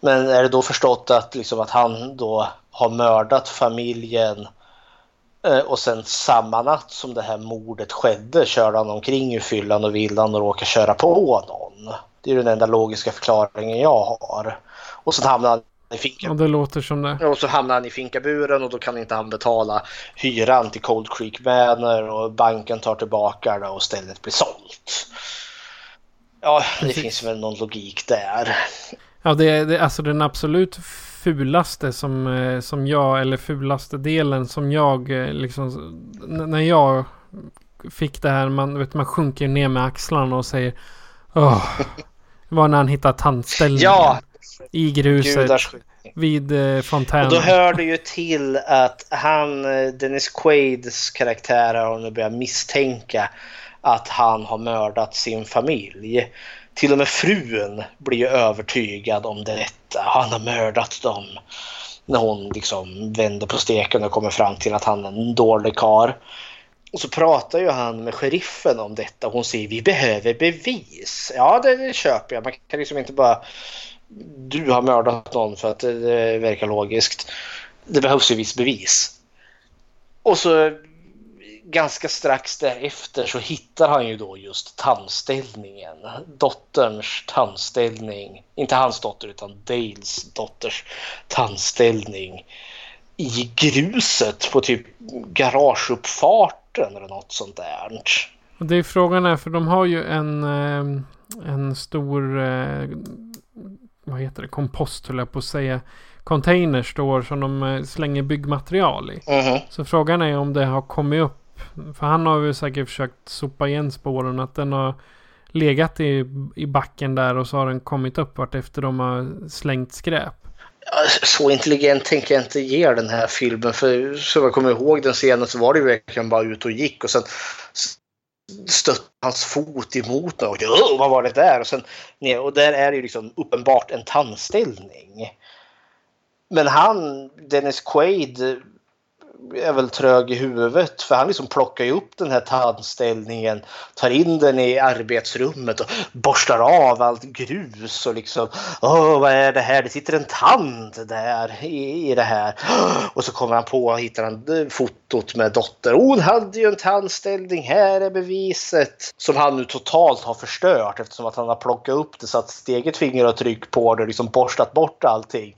Men är det då förstått att, liksom, att han då har mördat familjen eh, och sen samma natt som det här mordet skedde körde han omkring i fyllan och villan och råkade köra på någon. Det är den enda logiska förklaringen jag har. Och sen hamnar han i finka. Ja, det låter som det. Och så hamnar han i finkaburen och då kan inte han betala hyran till Cold Creek Manor och banken tar tillbaka det och stället blir sålt. Ja, det Precis. finns väl någon logik där. Ja, det är det, alltså den absolut fulaste som, eh, som jag, eller fulaste delen som jag eh, liksom, när jag fick det här, man, vet, man sjunker ner med axlarna och säger Åh, var när han hittade tandställningen. Ja! I gruset. Vid eh, fontänen. Och då hör det ju till att han, eh, Dennis Quaids karaktär har nu börjat misstänka att han har mördat sin familj. Till och med frun blir ju övertygad om detta. Han har mördat dem. När hon liksom vänder på steken och kommer fram till att han är en dålig kar. Och så pratar ju han med sheriffen om detta. Hon säger vi behöver bevis. Ja, det, det köper jag. Man kan liksom inte bara du har mördat någon för att det verkar logiskt. Det behövs ju viss bevis. Och så ganska strax därefter så hittar han ju då just tandställningen. Dotterns tandställning. Inte hans dotter utan Dales dotters tandställning. I gruset på typ garageuppfarten eller något sånt där. Och det är frågan är för de har ju en, eh, en stor eh, vad heter det, kompost höll jag på att säga. Containers står som de eh, slänger byggmaterial i. Mm. Så frågan är om det har kommit upp. För han har ju säkert försökt sopa igen spåren. Att den har legat i, i backen där och så har den kommit upp vart efter de har slängt skräp. Så intelligent tänker jag inte ge den här filmen. För så jag kommer ihåg den scenen så var det ju verkligen bara ut och gick. Och sen stött hans fot emot och vad var det där? Och, sen, ner, och där är det ju liksom uppenbart en tandställning. Men han, Dennis Quaid, är väl trög i huvudet för han liksom plockar ju upp den här tandställningen, tar in den i arbetsrummet och borstar av allt grus och liksom Åh, vad är det här? Det sitter en tand där i, i det här. Och så kommer han på och hittar han eh, fotot med dotter. Hon hade ju en tandställning, här är beviset. Som han nu totalt har förstört eftersom att han har plockat upp det satt sitt eget finger på det och liksom borstat bort allting.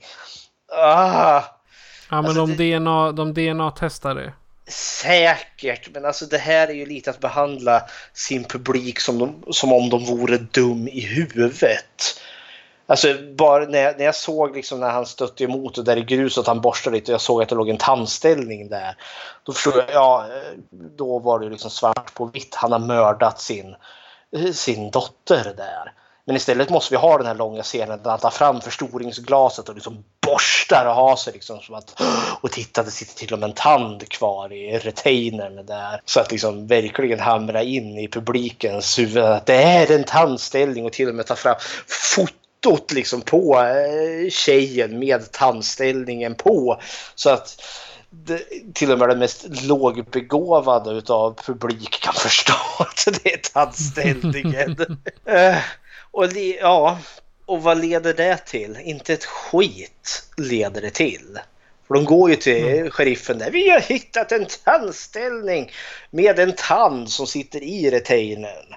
Ah! Ja, men alltså, de, det... DNA, de DNA-testar det. Säkert, men alltså det här är ju lite att behandla sin publik som, de, som om de vore dum i huvudet. Alltså bara när när jag såg liksom när han stötte emot och där i gruset han borstade lite och jag såg att det låg en tandställning där. Då förstod jag, ja, då var det liksom svart på vitt. Han har mördat sin, sin dotter där. Men istället måste vi ha den här långa scenen där han tar fram förstoringsglaset och liksom borstar och har sig liksom som att och titta det sitter till och med en tand kvar i retainern där. Så att liksom verkligen hamra in i publikens huvud att det är en tandställning och till och med ta fram fotot liksom på eh, tjejen med tandställningen på. Så att det, till och med den mest lågbegåvade utav publik kan förstå att det är tandställningen. Och ja, och vad leder det till? Inte ett skit leder det till. För de går ju till mm. sheriffen där. Vi har hittat en tandställning med en tand som sitter i retainern.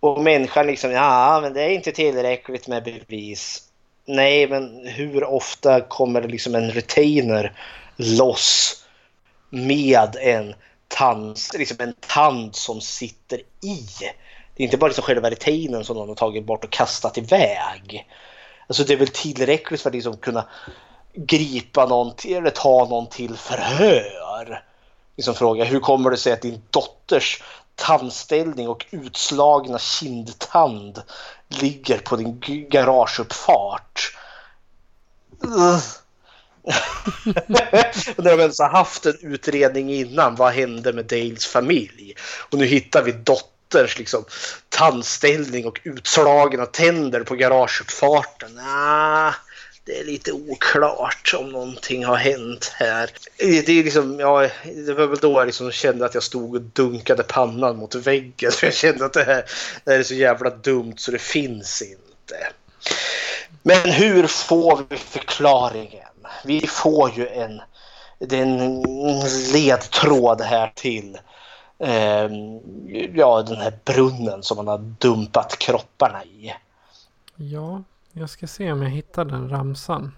Och människan liksom, ja men det är inte tillräckligt med bevis. Nej, men hur ofta kommer liksom en retainer loss med en tand, liksom en tand som sitter i? Det är inte bara liksom själva retainern som någon har tagit bort och kastat iväg. Alltså det är väl tillräckligt för att liksom kunna gripa någon till, eller ta någon till förhör. liksom fråga hur kommer det sig att din dotters tandställning och utslagna kindtand ligger på din garageuppfart. När de ens har haft en utredning innan, vad hände med Dales familj? Och nu hittar vi dotters liksom, tandställning och utslagna tänder på garageuppfarten. Ah, det är lite oklart om någonting har hänt här. Det, är liksom, ja, det var väl då jag liksom kände att jag stod och dunkade pannan mot väggen. jag kände att det här, det här är så jävla dumt så det finns inte. Men hur får vi förklaringen? Vi får ju en, det är en ledtråd här till eh, ja, den här brunnen som man har dumpat kropparna i. Ja, jag ska se om jag hittar den ramsan.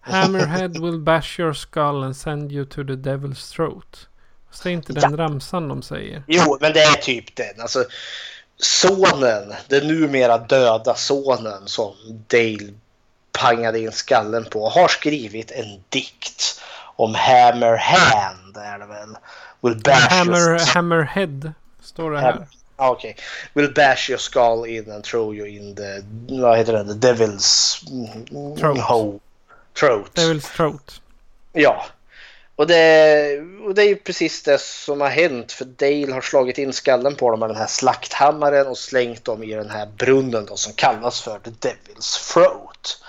Hammerhead will bash your skull and send you to the devil's throat. Fast det är inte den ja. ramsan de säger. Jo, men det är typ den. Alltså, sonen, den numera döda sonen som Dale pangade in skallen på, har skrivit en dikt om Hammerhand är det väl? Will bash Hammer, your... Hammerhead står det här. Ah, okej. Okay. Will bash your skull in and throw you in the... Vad heter det? The Devil's... Throat. Hole. Throat. Devil's throat. Ja. Och det, och det är ju precis det som har hänt för Dale har slagit in skallen på dem med den här slakthammaren och slängt dem i den här brunnen då, som kallas för The Devil's Throat.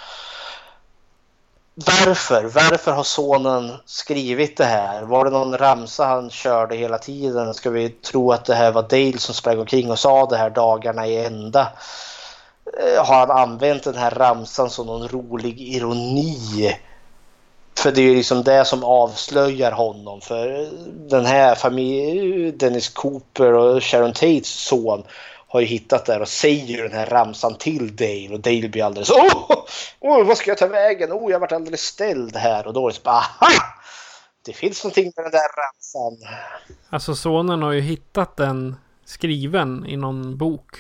Varför? Varför har sonen skrivit det här? Var det någon ramsa han körde hela tiden? Ska vi tro att det här var Dale som sprang omkring och sa det här dagarna i ända? Eh, har han använt den här ramsan som någon rolig ironi? För det är ju liksom det som avslöjar honom. För den här familjen, Dennis Cooper och Sharon Tates son har ju hittat där och säger den här ramsan till Dale och Dale blir alldeles åh, oh, vad ska jag ta vägen? Oh, jag har varit alldeles ställd här och då är det bara aha! Det finns någonting med den där ramsan. Alltså sonen har ju hittat den skriven i någon bok.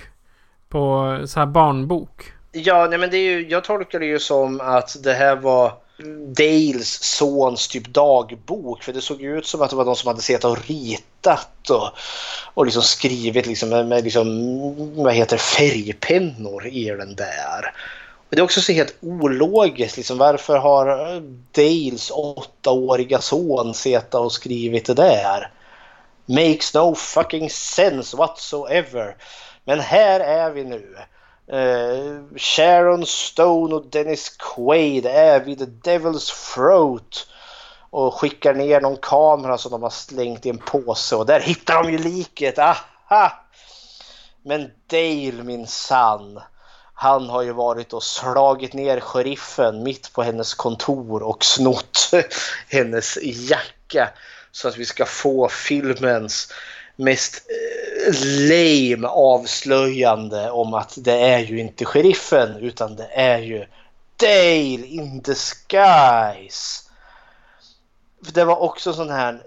På så här barnbok. Ja, nej men det är ju, jag tolkar det ju som att det här var Dales sons typ dagbok. För det såg ut som att det var de som hade sett och ritat och, och liksom skrivit liksom med, med liksom, vad heter färgpennor i den där. Och det är också så helt ologiskt. Liksom, varför har Dales åttaåriga son suttit och skrivit det där? Makes no fucking sense whatsoever. Men här är vi nu. Uh, Sharon Stone och Dennis Quaid är vid The Devil's Throat och skickar ner någon kamera som de har slängt i en påse och där hittar de ju liket. Aha! Men Dale min sann. Han har ju varit och slagit ner sheriffen mitt på hennes kontor och snott hennes jacka så att vi ska få filmens mest eh, lame avslöjande om att det är ju inte sheriffen utan det är ju Dale in the skies. Det var också sån här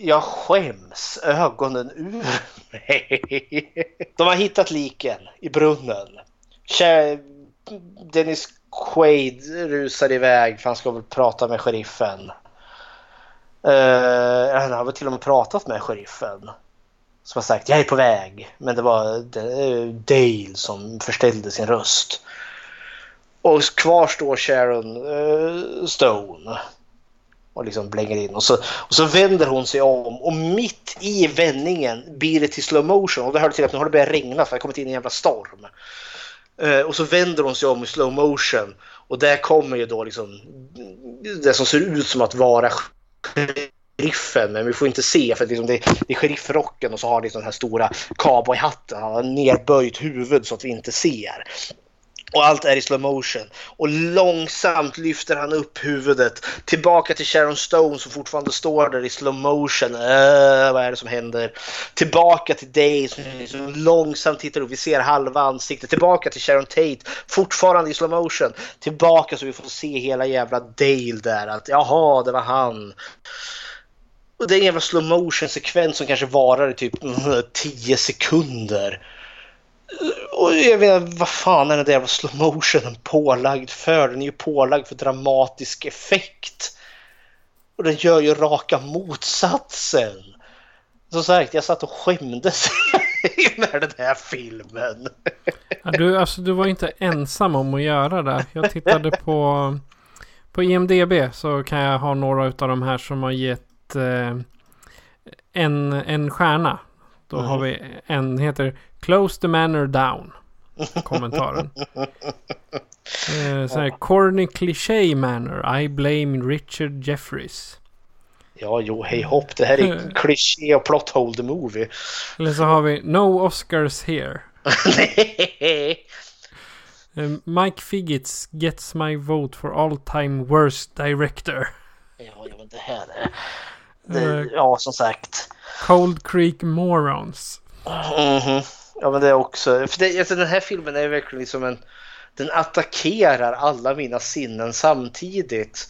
jag skäms ögonen ur mig. De har hittat liken i brunnen. Dennis Quaid rusar iväg för han ska väl prata med sheriffen. Uh, han har väl till och med pratat med sheriffen som har sagt jag är på väg. Men det var Dale som förställde sin röst. Och kvar står Sharon uh, Stone och liksom blänger in och så, och så vänder hon sig om och mitt i vändningen blir det till slow motion och det hörde till att nu har det börjat regna för det har kommit in en jävla storm. Uh, och så vänder hon sig om i slow motion och där kommer ju då liksom det som ser ut som att vara sheriffen, men vi får inte se för liksom det, det är sheriffrocken och så har det den här stora cowboyhatten. Han har nerböjt huvud så att vi inte ser. Och allt är i slow motion. Och långsamt lyfter han upp huvudet tillbaka till Sharon Stone som fortfarande står där i slow motion. Äh, vad är det som händer? Tillbaka till Day som liksom långsamt tittar upp. Vi ser halva ansiktet. Tillbaka till Sharon Tate fortfarande i slow motion. Tillbaka så vi får se hela jävla Dale där. Att jaha, det var han. Och det är en jävla slow motion sekvens som kanske varar i typ mm, 10 sekunder. Och jag vet vad fan är den där jävla slow motionen pålagd för? Den är ju pålagd för dramatisk effekt. Och den gör ju raka motsatsen. Som sagt, jag satt och skämdes med den här filmen. Ja, du, alltså, du var inte ensam om att göra det. Jag tittade på, på IMDB så kan jag ha några av de här som har gett eh, en, en stjärna. Då har Mhm. vi en heter Close the manor down. Kommentaren. Eh, så här, Corny cliché manor. I blame Richard Jeffries. Ja, jo, hej hopp. Det här är kliché och plot hole the movie. Eller så har vi No Oscars here. Eh, Mike Figgits gets my vote for all time worst director. Ja, ja, men det här är... Det, ja, som sagt. Cold Creek Morons. Mhm. Ja, men det är också... För det, alltså, den här filmen är verkligen liksom en... Den attackerar alla mina sinnen samtidigt.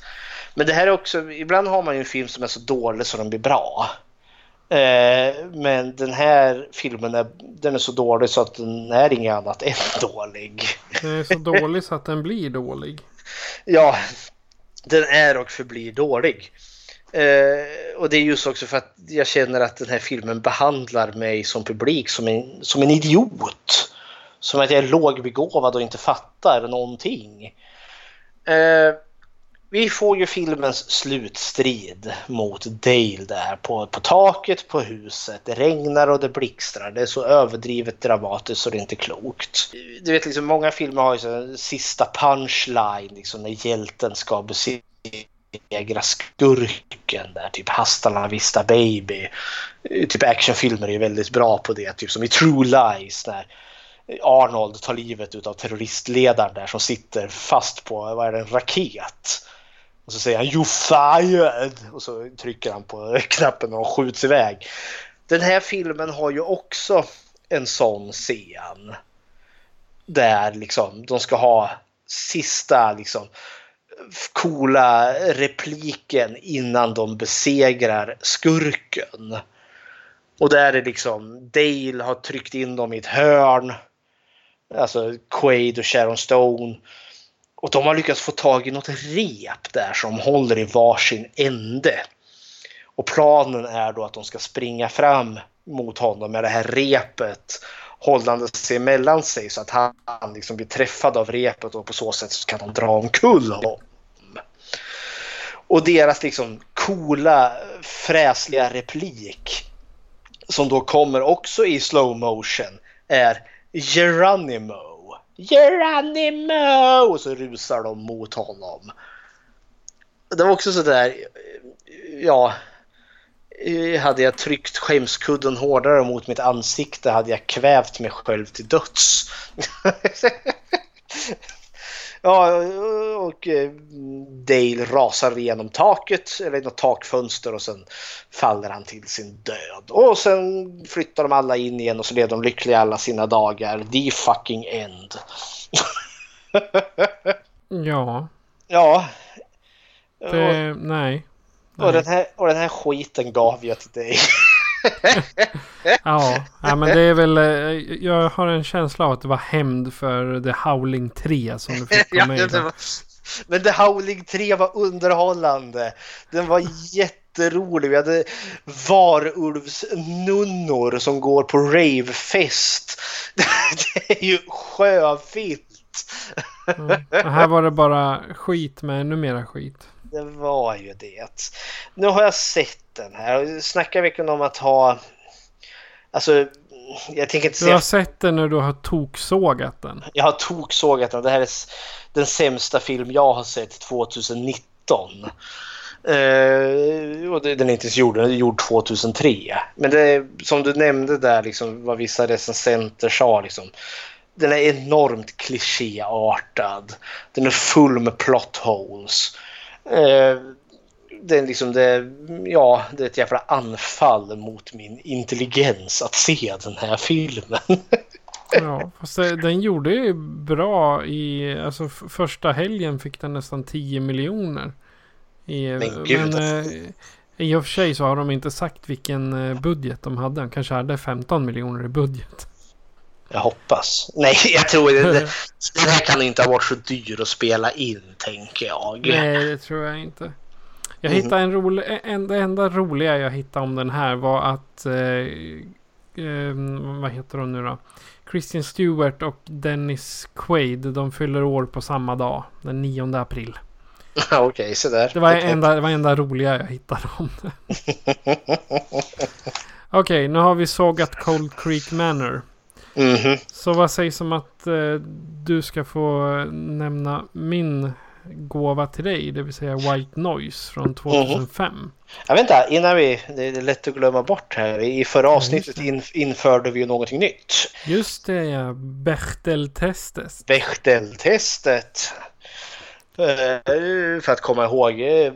Men det här är också... Ibland har man ju en film som är så dålig så den blir bra. Eh, men den här filmen är, den är så dålig så att den är inget annat än dålig. Den är så dålig så att den blir dålig. Ja, den är och förblir dålig. Eh, och det är just också för att jag känner att den här filmen behandlar mig som publik som en, som en idiot. Som att jag är lågbegåvad och inte fattar någonting. Eh, vi får ju filmens slutstrid mot Dale där på, på taket på huset. Det regnar och det blixtrar. Det är så överdrivet dramatiskt så det är inte klokt. Du vet liksom många filmer har ju så sista punchline liksom när hjälten ska besegra skurken där. Typ Hasta la vista baby. Eh, typ actionfilmer är väldigt bra på det. Typ som i True Lies när Arnold tar livet utav terroristledaren där som sitter fast på vad är det, en raket. Och så säger han You fired! Och så trycker han på knappen och de skjuts iväg. Den här filmen har ju också en sån scen. Där liksom de ska ha sista liksom coola repliken innan de besegrar skurken. Och där är liksom Dale har tryckt in dem i ett hörn. Alltså Quaid och Sharon Stone. Och de har lyckats få tag i något rep där som håller i varsin ände. Och planen är då att de ska springa fram mot honom med det här repet hållande sig mellan sig så att han liksom blir träffad av repet och på så sätt så kan de dra omkull honom. Och deras liksom coola fräsliga replik som då kommer också i slow motion är Geronimo. Geronimo! Och så rusar de mot honom. Det var också sådär, ja, hade jag tryckt skämskudden hårdare mot mitt ansikte hade jag kvävt mig själv till döds. ja, och Dale rasar igenom taket, eller något takfönster och sen faller han till sin död. Och sen flyttar de alla in igen och så lever de lyckliga alla sina dagar. The fucking end. Ja. Ja. Det, nej. Och den, här, och den här skiten gav jag till dig. ja, ja, men det är väl... eh, Jag har en känsla av att det var hämnd för The Howling 3 som du fick ja, det var, men The Howling 3 var underhållande. Den var jätterolig. Vi hade varulvsnunnor som går på ravefest. Det är ju sjövilt. Mm. Här var det bara skit med ännu mera skit. Det var ju det. Nu har jag sett den här. Snackar verkligen om att ha... Alltså, jag tänker inte Du säga... har sett den när du har toksågat den. Jag har toksågat den. Det här är den sämsta film jag har sett 2019. Uh, och den är inte ens gjord, den är gjord 2003. Men det som du nämnde där, liksom, vad vissa recensenter sa. Liksom, den är enormt klichéartad. Den är full med plot holes. Uh, det är liksom det, ja, det är ett jävla anfall mot min intelligens att se den här filmen. Ja, fast den gjorde ju bra i... Alltså första helgen fick den nästan 10 miljoner. I, Men gud. men eh, i och för sig så har de inte sagt vilken eh, budget de hade. De kanske hade 15 miljoner i budget. Jag hoppas. Nej, jag tror det. det Den här kan inte ha varit så dyr att spela in, tänker jag. Nej, det tror jag inte. Jag Mhm. hittade en rolig, en, det enda roliga jag hittade om den här var att, eh, eh, vad heter de nu då? Christian Stewart och Dennis Quaid, de fyller år på samma dag, den 9 april. Okej, så där. Det var enda, det var enda roliga jag hittade om det. Okej, nu har vi sågat Cold Creek Manor. Mhm. Så vad sägs om att eh, du ska få nämna min gåva till dig, det vill säga White Noise från 2005. Jag vet inte, innan vi, det är lätt att glömma bort här. I förra avsnittet in, införde vi ju någonting nytt. Just det, ja. Bechteltestet. Bechteltestet. Eh, För att komma ihåg eh,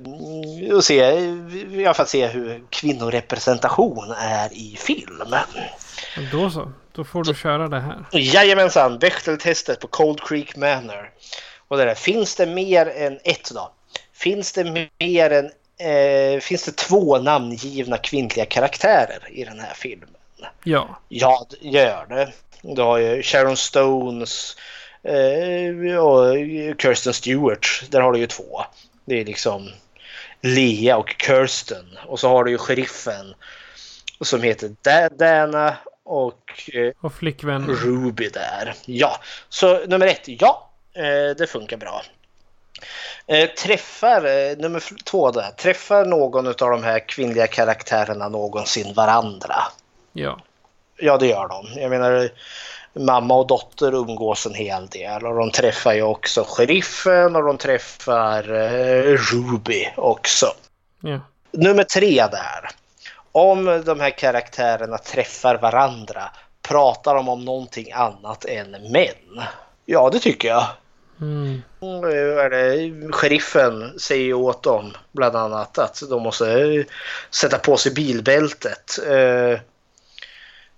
och se, ja, för att se hur kvinnorepresentation är i film. Då så, då får du köra det här. Jajamensan, Bechteltestet på Cold Creek Manor. Och det där, finns det mer än ett då? Finns det mer än eh, finns det två namngivna kvinnliga karaktärer i den här filmen? Ja, Ja, det gör det. Du har ju Sharon Stones eh, och Kirsten Stewart. Där har du ju två. Det är liksom Lea och Kirsten. Och så har du ju sheriffen som heter Da- Dana och eh, och flickvän. Ruby där. Ja, så nummer ett, ja, eh, det funkar bra. Eh, träffar, eh, nummer två där, träffar någon av de här kvinnliga karaktärerna någonsin varandra? Ja, Ja, det gör de. Jag menar, mamma och dotter umgås en hel del och de träffar ju också sheriffen och de träffar eh, Ruby också. ja. Nummer tre där. Om de här karaktärerna träffar varandra, pratar de om någonting annat än män? Ja, det tycker jag. Mm. Mm, sheriffen säger åt dem bland annat att de måste eh, sätta på sig bilbältet. Eh,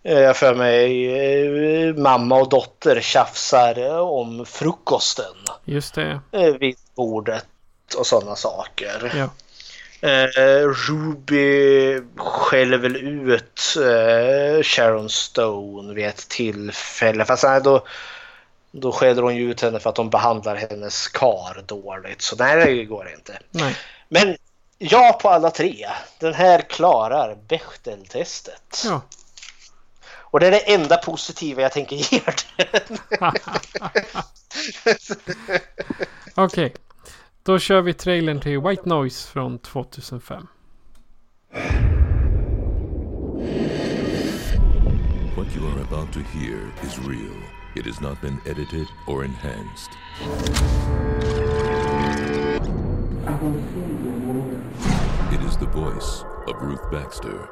eh, Jag för mig mamma och dotter tjafsar om frukosten Just det. vid bordet och sådana saker. Ja. Eh, Ruby skäller väl ut eh, Sharon Stone vid ett tillfälle. Fast nej, då, då skäller hon ju ut henne för att de behandlar hennes kar dåligt. Så nej, det går inte. Nej. Men ja på alla tre. Den här klarar Bechteltestet. Ja. Och det är det enda positiva jag tänker ge den. Okej. Då kör vi trailern till White Noise från 2005. What you are about to hear is real. It has not been edited or enhanced. It is the voice of Ruth Baxter.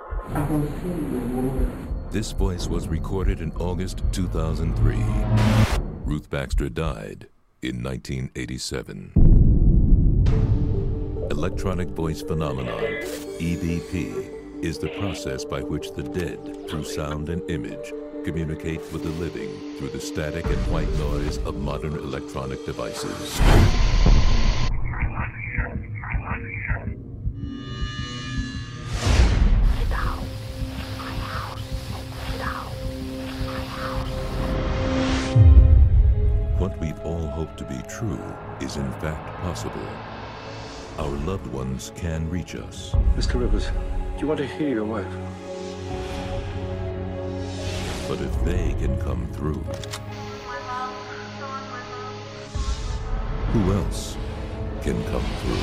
This voice was recorded in August 2003. Ruth Baxter died in 1987. Electronic voice phenomenon, EVP, is the process by which the dead, through sound and image, communicate with the living through the static and white noise of modern electronic devices. What we've all hoped to be true is in fact possible. Our loved ones can reach us. Mr. Rivers, do you want to hear your wife? But if they can come through, who else can come through?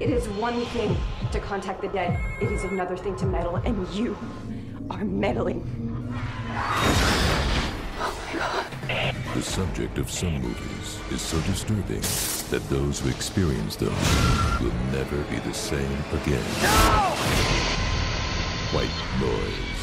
It is one thing to contact the dead. It is another thing to meddle, and you are meddling. Oh The subject of some movies is so disturbing that those who experience them will never be the same again. No! White noise.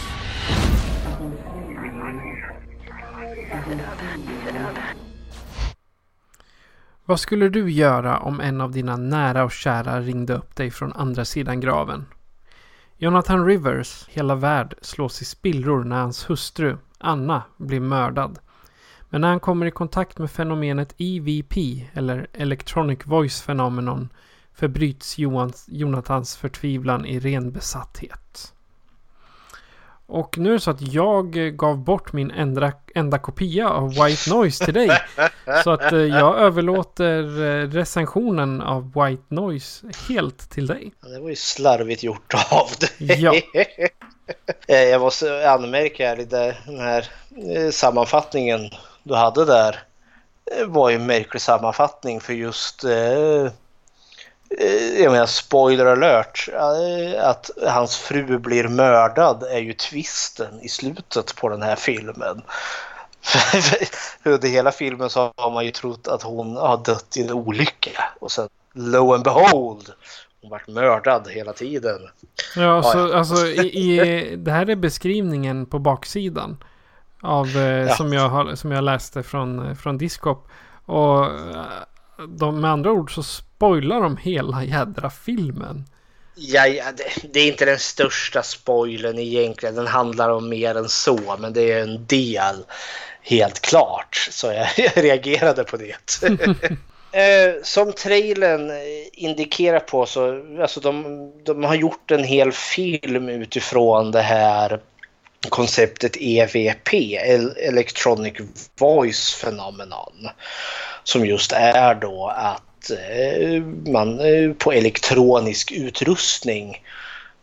Vad skulle du göra om en av dina nära och kära ringde upp dig från andra sidan graven? Jonathan Rivers hela värld slås i spillror när hans hustru, Anna, blir mördad. Men när han kommer i kontakt med fenomenet EVP, eller Electronic Voice Phenomenon, förbryts Johans, Jonathans förtvivlan i ren besatthet. Och nu är det så att jag gav bort min enda, enda kopia av White Noise till dig. så att eh, jag överlåter eh, recensionen av White Noise helt till dig. Det var ju slarvigt gjort av dig. Ja. Eh, jag måste anmärka här lite den här sammanfattningen du hade där. Det var ju en märklig sammanfattning för just Eh, jag menar spoiler alert, eh, att hans fru blir mördad är ju twisten i slutet på den här filmen. Under hela filmen så har man ju trott att hon har dött i en olycka och sen lo and behold hon vart mördad hela tiden. Ja, så, ja. alltså i, i, det här är beskrivningen på baksidan. Av, eh, ja. som, jag har, som jag läste från, från Discop. Och de, med andra ord så spoilar de hela jädra filmen. Ja, ja det, det, är inte den största spoilern egentligen. Den handlar om mer än så, men det är en del helt klart. Så jag, jag reagerade på det. eh, som trailern indikerar på så alltså de, de har gjort en hel film utifrån det här konceptet EVP, Electronic Voice Phenomenon. Som just är då att eh, man eh, på elektronisk utrustning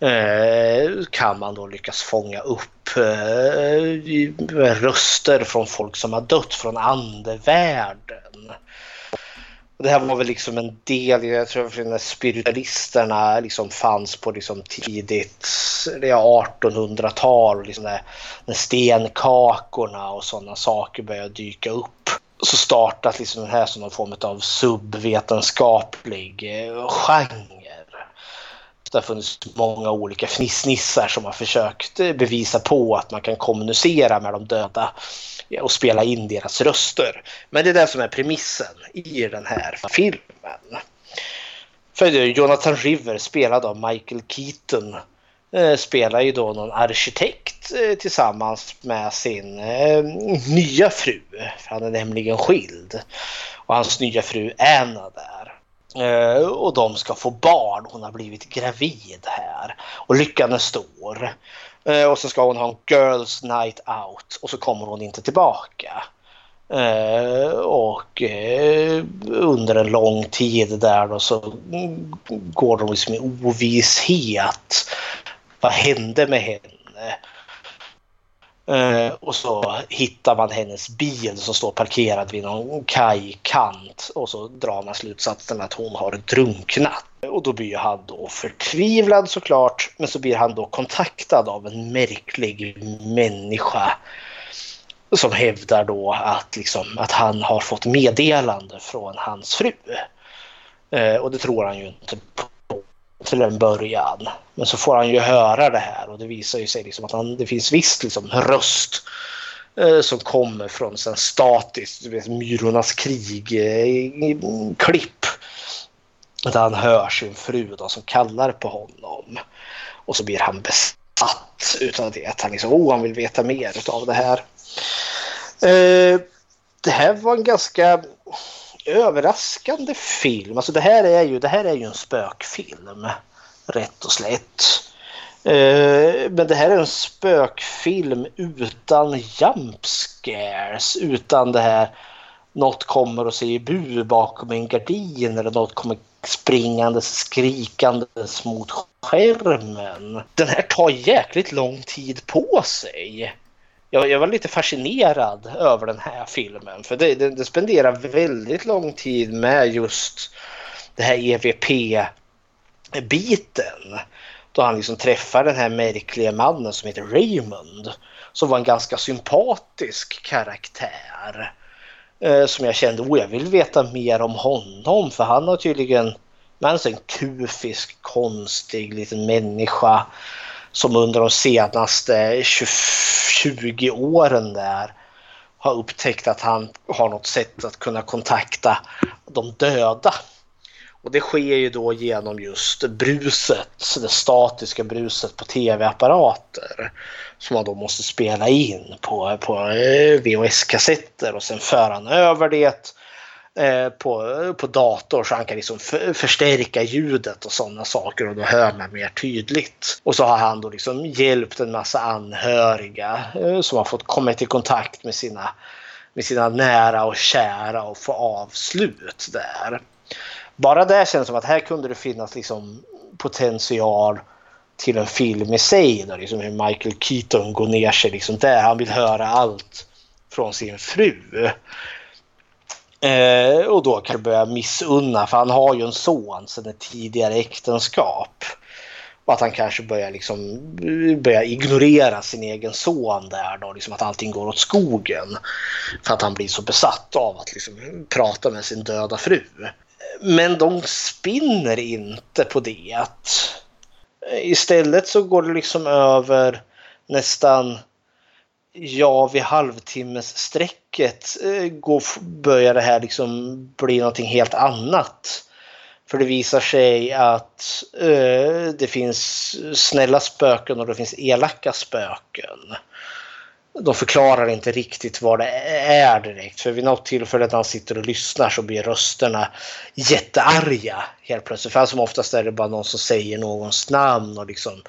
eh, kan man då lyckas fånga upp röster från folk som har dött från andevärlden. Det här var väl liksom en del, jag tror att när spiritualisterna liksom fanns på liksom tidigt 1800-tal, liksom när, när stenkakorna och sådana saker började dyka upp så startat liksom den här som någon form av subvetenskaplig eh, genre. Det har funnits många olika fnissnissar som har försökt eh, bevisa på att man kan kommunicera med de döda Eh, och spela in deras röster. Men det är det som är premissen i den här filmen. För Jonathan River spelad av Michael Keaton eh, spelar ju då någon arkitekt eh, tillsammans med sin eh, nya fru. För han är nämligen skild. Och hans nya fru Anna där. och de ska få barn. Hon har blivit gravid här. Och lyckan är stor. Eh, och så ska hon ha en Girls Night Out och så kommer hon inte tillbaka. Eh, och eh, under en lång tid där då så går de liksom i ovisshet vad hände med henne? Uh, och så hittar man hennes bil som står parkerad vid någon kajkant och så drar man slutsatsen att hon har drunknat. Och då blir han då förtvivlad såklart men så blir han då kontaktad av en märklig människa som hävdar då att, liksom, att han har fått meddelande från hans fru. Uh, och det tror han ju inte på till en början. Men så får han ju höra det här och det visar ju sig liksom att han, det finns visst liksom röst eh, som kommer från sen statiskt, du vet, Myrornas krig-klipp. Eh, där han hör sin fru då, som kallar på honom. Och så blir han besatt utav det. Att han liksom, oh, han vill veta mer utav det här. Eh, det här var en ganska överraskande film. Alltså det här är ju, det här är ju en spökfilm. Rätt och slätt. Eh, men det här är en spökfilm utan jump scares. Utan det här något kommer och säger bu bakom en gardin eller något kommer springandes skrikandes mot skärmen. Den här tar jäkligt lång tid på sig jag, jag var lite fascinerad över den här filmen för det, det, det spenderar väldigt lång tid med just det här EVP-biten. Då han liksom träffar den här märkliga mannen som heter Raymond. Som var en ganska sympatisk karaktär. Eh, som jag kände, oh, jag vill veta mer om honom för han har tydligen men en kufisk, konstig liten människa som under de senaste 20 åren där har upptäckt att han har något sätt att kunna kontakta de döda. Och det sker ju då genom just bruset, det statiska bruset på tv-apparater som man då måste spela in på, på eh, VHS-kassetter och sen för han över det Eh, på, på dator så han kan liksom förstärka ljudet och sådana saker och då hör man mer tydligt. Och så har han då liksom hjälpt en massa anhöriga eh, som har fått komma i kontakt med sina, med sina nära och kära och få avslut där. Bara det känns som att här kunde det finnas liksom potential till en film i sig. Då, liksom hur Michael Keaton går ner sig liksom där. Han vill höra allt från sin fru. Eh, och då kan du börja missunna, för han har ju en son sedan ett tidigare äktenskap. Och att han kanske börjar, liksom, börjar ignorera sin egen son där då, liksom att allting går åt skogen. För att han blir så besatt av att liksom, prata med sin döda fru. Men de spinner inte på det. Istället så går det liksom över nästan ja, vid halvtimmesstrecket eh, börjar det här liksom bli någonting helt annat. För det visar sig att eh, det finns snälla spöken och det finns elaka spöken. De förklarar inte riktigt vad det är direkt. För vid något tillfälle när han sitter och lyssnar så blir rösterna jättearga helt plötsligt. För som oftast är det bara någon som säger någons namn och liksom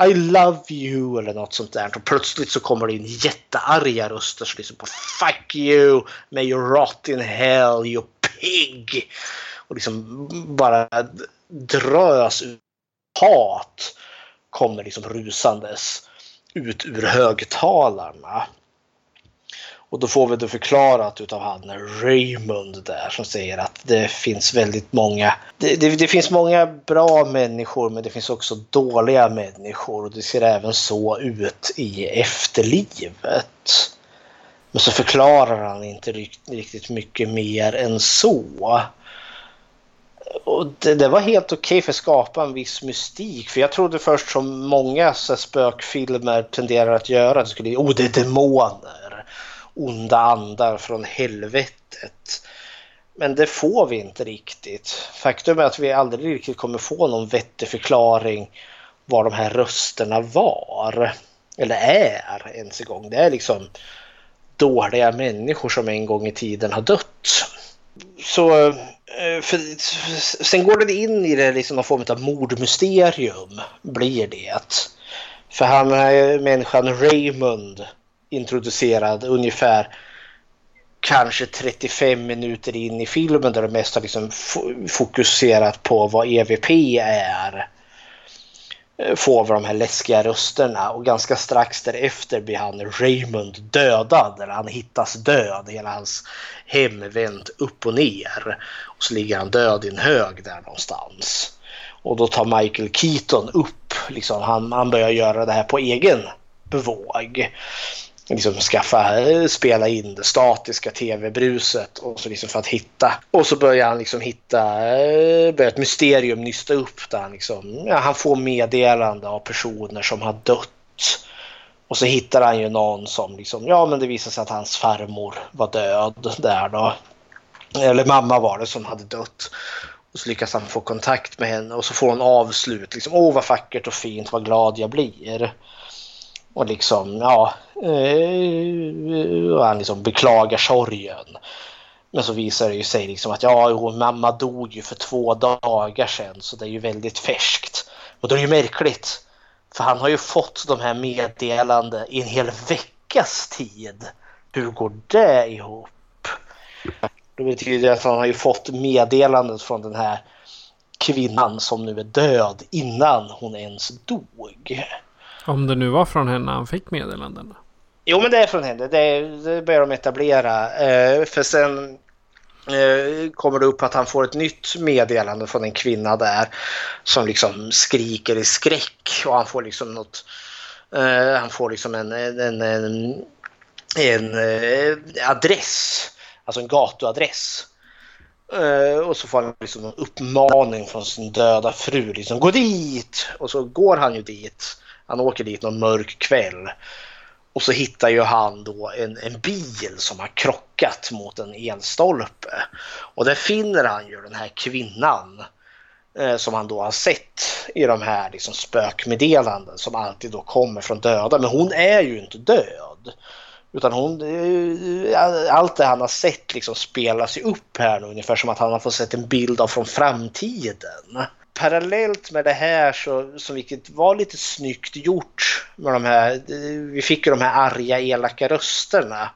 i love you eller något sånt där. Och plötsligt så kommer det in jättearga röster som liksom på Fuck you! May you rot in hell you pig! Och liksom bara drös ut hat kommer liksom rusandes ut ur högtalarna. Och då får vi det förklarat utav han Raymond där som säger att det finns väldigt många. Det, det, det, finns många bra människor men det finns också dåliga människor och det ser även så ut i efterlivet. Men så förklarar han inte riktigt mycket mer än så. Och det, det var helt okej okay för att skapa en viss mystik. För jag trodde först som många så spökfilmer tenderar att göra, det skulle oh det är demoner onda andar från helvetet. Men det får vi inte riktigt. Faktum är att vi aldrig riktigt kommer få någon vettig förklaring vad de här rösterna var. Eller är ens en gång. Det är liksom dåliga människor som en gång i tiden har dött. Så eh, för, sen går det in i det liksom någon form av mordmysterium blir det. För han eh, människan Raymond introducerad ungefär kanske 35 minuter in i filmen där det mest har liksom fokuserat på vad EVP är. Eh, Får vi de här läskiga rösterna och ganska strax därefter blir han Raymond dödad. Eller han hittas död. Hela hans hem vänt upp och ner. Och så ligger han död i en hög där någonstans. Och då tar Michael Keaton upp. Liksom, han, han börjar göra det här på egen bevåg liksom skaffa, eh, spela in det statiska tv-bruset och så liksom för att hitta. Och så börjar han liksom hitta, eh, börjar ett mysterium nysta upp där han liksom, ja, han får meddelande av personer som har dött. Och så hittar han ju någon som liksom, ja men det visar sig att hans farmor var död där då. Eller mamma var det som hade dött. Och så lyckas han få kontakt med henne och så får hon avslut. Liksom, Åh vad vackert och fint, vad glad jag blir. Och liksom, ja, eh, han liksom beklagar sorgen. Men så visar det ju sig liksom att ja, jo, mamma dog ju för två dagar sedan så det är ju väldigt färskt. Och då är det ju märkligt. För han har ju fått de här meddelandena i en hel veckas tid. Hur går det ihop? Det betyder att han har ju fått meddelandet från den här kvinnan som nu är död innan hon ens dog. Om det nu var från henne han fick meddelandena. Jo men det är från henne. Det, det börjar de etablera. Eh, för sen eh, kommer det upp att han får ett nytt meddelande från en kvinna där. Som liksom skriker i skräck. Och han får liksom något... Eh, han får liksom en, en, en, en eh, adress. Alltså en gatuadress. Uh, och så får han liksom en uppmaning från sin döda fru. Liksom, Gå dit! Och så går han ju dit. Han åker dit någon mörk kväll. Och så hittar ju han då en, en bil som har krockat mot en elstolpe. Och där finner han ju den här kvinnan eh, som han då har sett i de här liksom, spökmeddelanden som alltid då kommer från döda. Men hon är ju inte död. Utan hon, eh, allt det han har sett liksom spelas ju upp här nu ungefär som att han har fått sett en bild av från framtiden. Parallellt med det här så, som vilket var lite snyggt gjort med de här, vi fick ju de här arga elaka rösterna.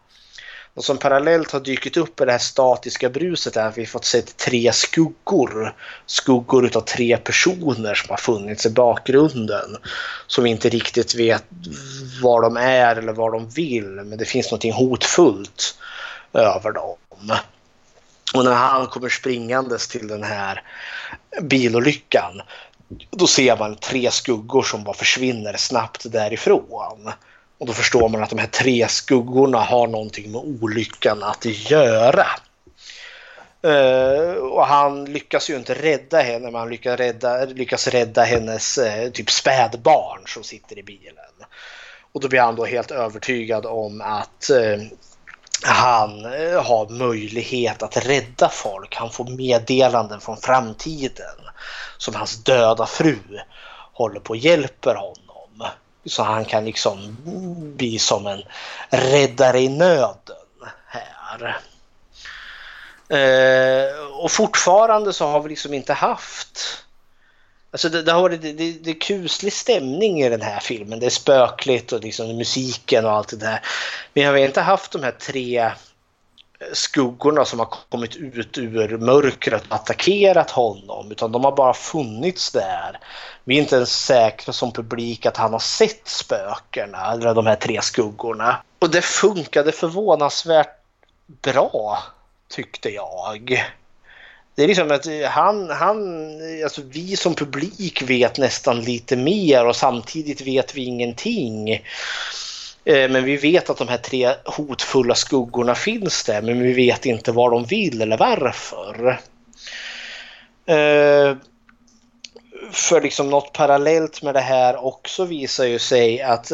Och som parallellt har dykt upp i det här statiska bruset är att vi fått se tre skuggor. Skuggor utav tre personer som har funnits i bakgrunden. Som vi inte riktigt vet var de är eller vad de vill. Men det finns någonting hotfullt över dem. Och när han kommer springandes till den här bilolyckan då ser man tre skuggor som bara försvinner snabbt därifrån. Och då förstår man att de här tre skuggorna har någonting med olyckan att göra. Uh, och han lyckas ju inte rädda henne, men han lyckas rädda, lyckas rädda hennes uh, typ spädbarn som sitter i bilen. Och då blir han då helt övertygad om att uh, han eh, har möjlighet att rädda folk. Han får meddelanden från framtiden som hans döda fru håller på och hjälper honom. Så han kan liksom bli som en räddare i nöden här. Eh, och fortfarande så har vi liksom inte haft Alltså det, det har varit det, det, är kuslig stämning i den här filmen. Det är spökligt och liksom musiken och allt det där. Men vi har inte haft de här tre eh, skuggorna som har kommit ut ur mörkret och attackerat honom utan de har bara funnits där. Vi är inte ens säkra som publik att han har sett spökena eller de här tre skuggorna. Och det funkade förvånansvärt bra tyckte jag. Det är liksom att eh, han, han, alltså vi som publik vet nästan lite mer och samtidigt vet vi ingenting. Eh, men vi vet att de här tre hotfulla skuggorna finns där men vi vet inte vad de vill eller varför. Eh, för liksom något parallellt med det här också visar ju sig att,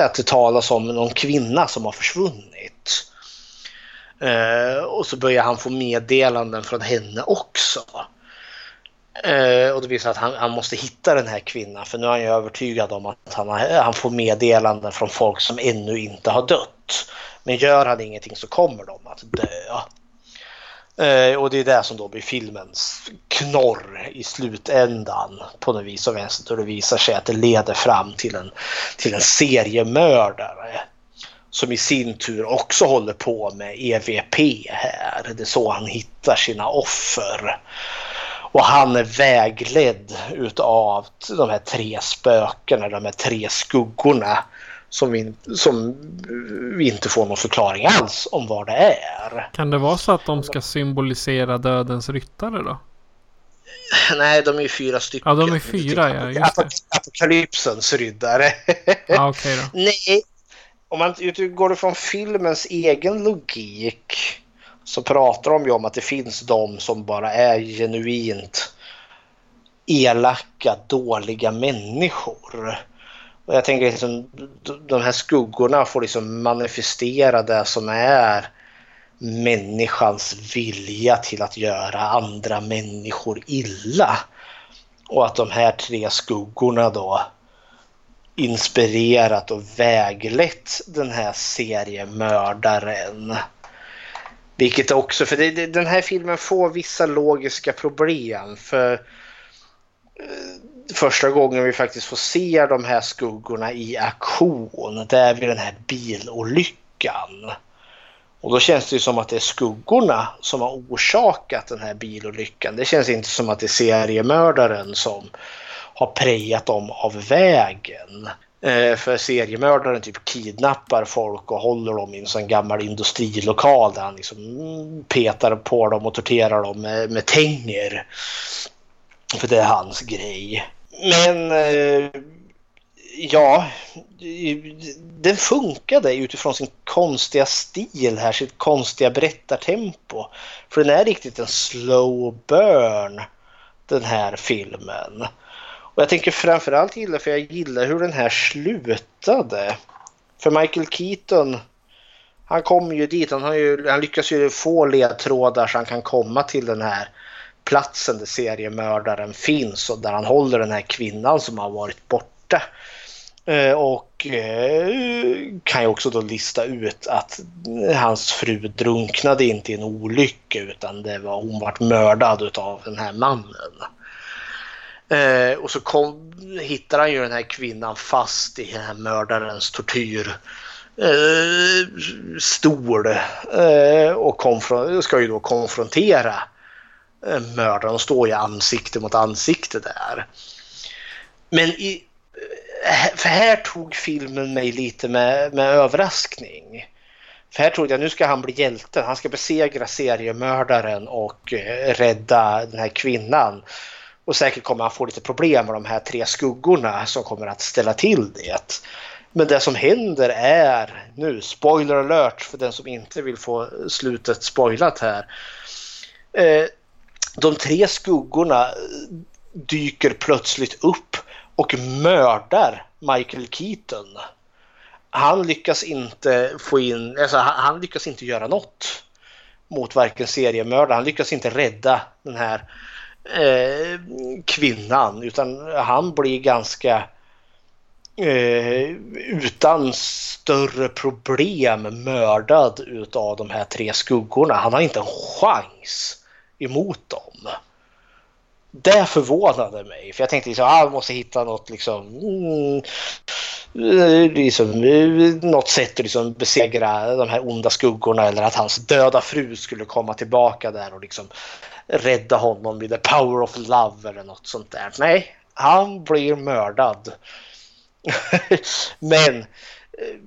att det talas om någon kvinna som har försvunnit. Eh, och så börjar han få meddelanden från henne också. Eh, och det visar att han, han, måste hitta den här kvinnan för nu är han ju övertygad om att han, han får meddelanden från folk som ännu inte har dött. Men gör han ingenting så kommer de att dö. Eh, och det är det som då blir filmens knorr i slutändan på något vis och vänster. Och det visar sig att det leder fram till en, till en seriemördare som i sin tur också håller på med EVP här. Det är så han hittar sina offer. Och han är vägledd utav de här tre spökena, de här tre skuggorna. Som vi, som vi inte får någon förklaring alls om vad det är. Kan det vara så att de ska symbolisera dödens ryttare då? Nej, de är fyra stycken. Ja, de är fyra, ja. Just det. Apokalypsens riddare. Okej okay då. Nej, om man utgår från filmens egen logik så pratar de ju om att det finns de som bara är genuint elaka, dåliga människor. Och jag tänker liksom, de här skuggorna får liksom manifestera det som är människans vilja till att göra andra människor illa. Och att de här tre skuggorna då inspirerat och väglett den här seriemördaren vilket också, för det, det, den här filmen får vissa logiska problem. För eh, första gången vi faktiskt får se de här skuggorna i aktion, det är vid den här bilolyckan. Och då känns det ju som att det är skuggorna som har orsakat den här bilolyckan. Det känns inte som att det är seriemördaren som har prejat dem av vägen. Eh, för seriemördaren typ kidnappar folk och håller dem i en sån gammal industrilokal där han liksom mm, petar på dem och torterar dem med, med tänger. För det är hans grej. Men eh, ja, den funkade utifrån sin konstiga stil här, sitt konstiga berättartempo. För den är riktigt en slow burn den här filmen. Och jag tänker framförallt gilla för jag gillar hur den här slutade. För Michael Keaton, han kommer ju dit, han, har ju, han lyckas ju få ledtrådar så han kan komma till den här platsen där seriemördaren finns och där han håller den här kvinnan som har varit borta. Eh, och eh, kan ju också då lista ut att hans fru drunknade inte i en olycka utan det var, hon vart mördad av den här mannen. Eh, och så kom, hittar han ju den här kvinnan fast i den här mördarens tortyr eh, stol eh, och konfron- ska ju då konfrontera eh, mördaren och står ju ansikte mot ansikte där. Men i, eh, för här tog filmen mig lite med, med överraskning. För här trodde jag nu ska han bli hjälten. Han ska besegra seriemördaren och eh, rädda den här kvinnan. Och säkert kommer han få lite problem med de här tre skuggorna som kommer att ställa till det. Men det som händer är nu, spoiler alert för den som inte vill få slutet spoilat här. Eh, de tre skuggorna dyker plötsligt upp och mördar Michael Keaton. Han lyckas inte få in, alltså han lyckas inte göra något mot varken seriemördaren. Han lyckas inte rädda den här eh, kvinnan utan han blir ganska eh, utan större problem mördad utav de här tre skuggorna. Han har inte en chans emot dem. Det förvånade mig för jag tänkte liksom, ah, jag måste hitta något liksom, mm, eh, liksom eh, något sätt att liksom besegra de här onda skuggorna eller att hans döda fru skulle komma tillbaka där och liksom rädda honom vid the power of love eller något sånt där. Nej, han blir mördad. Men eh,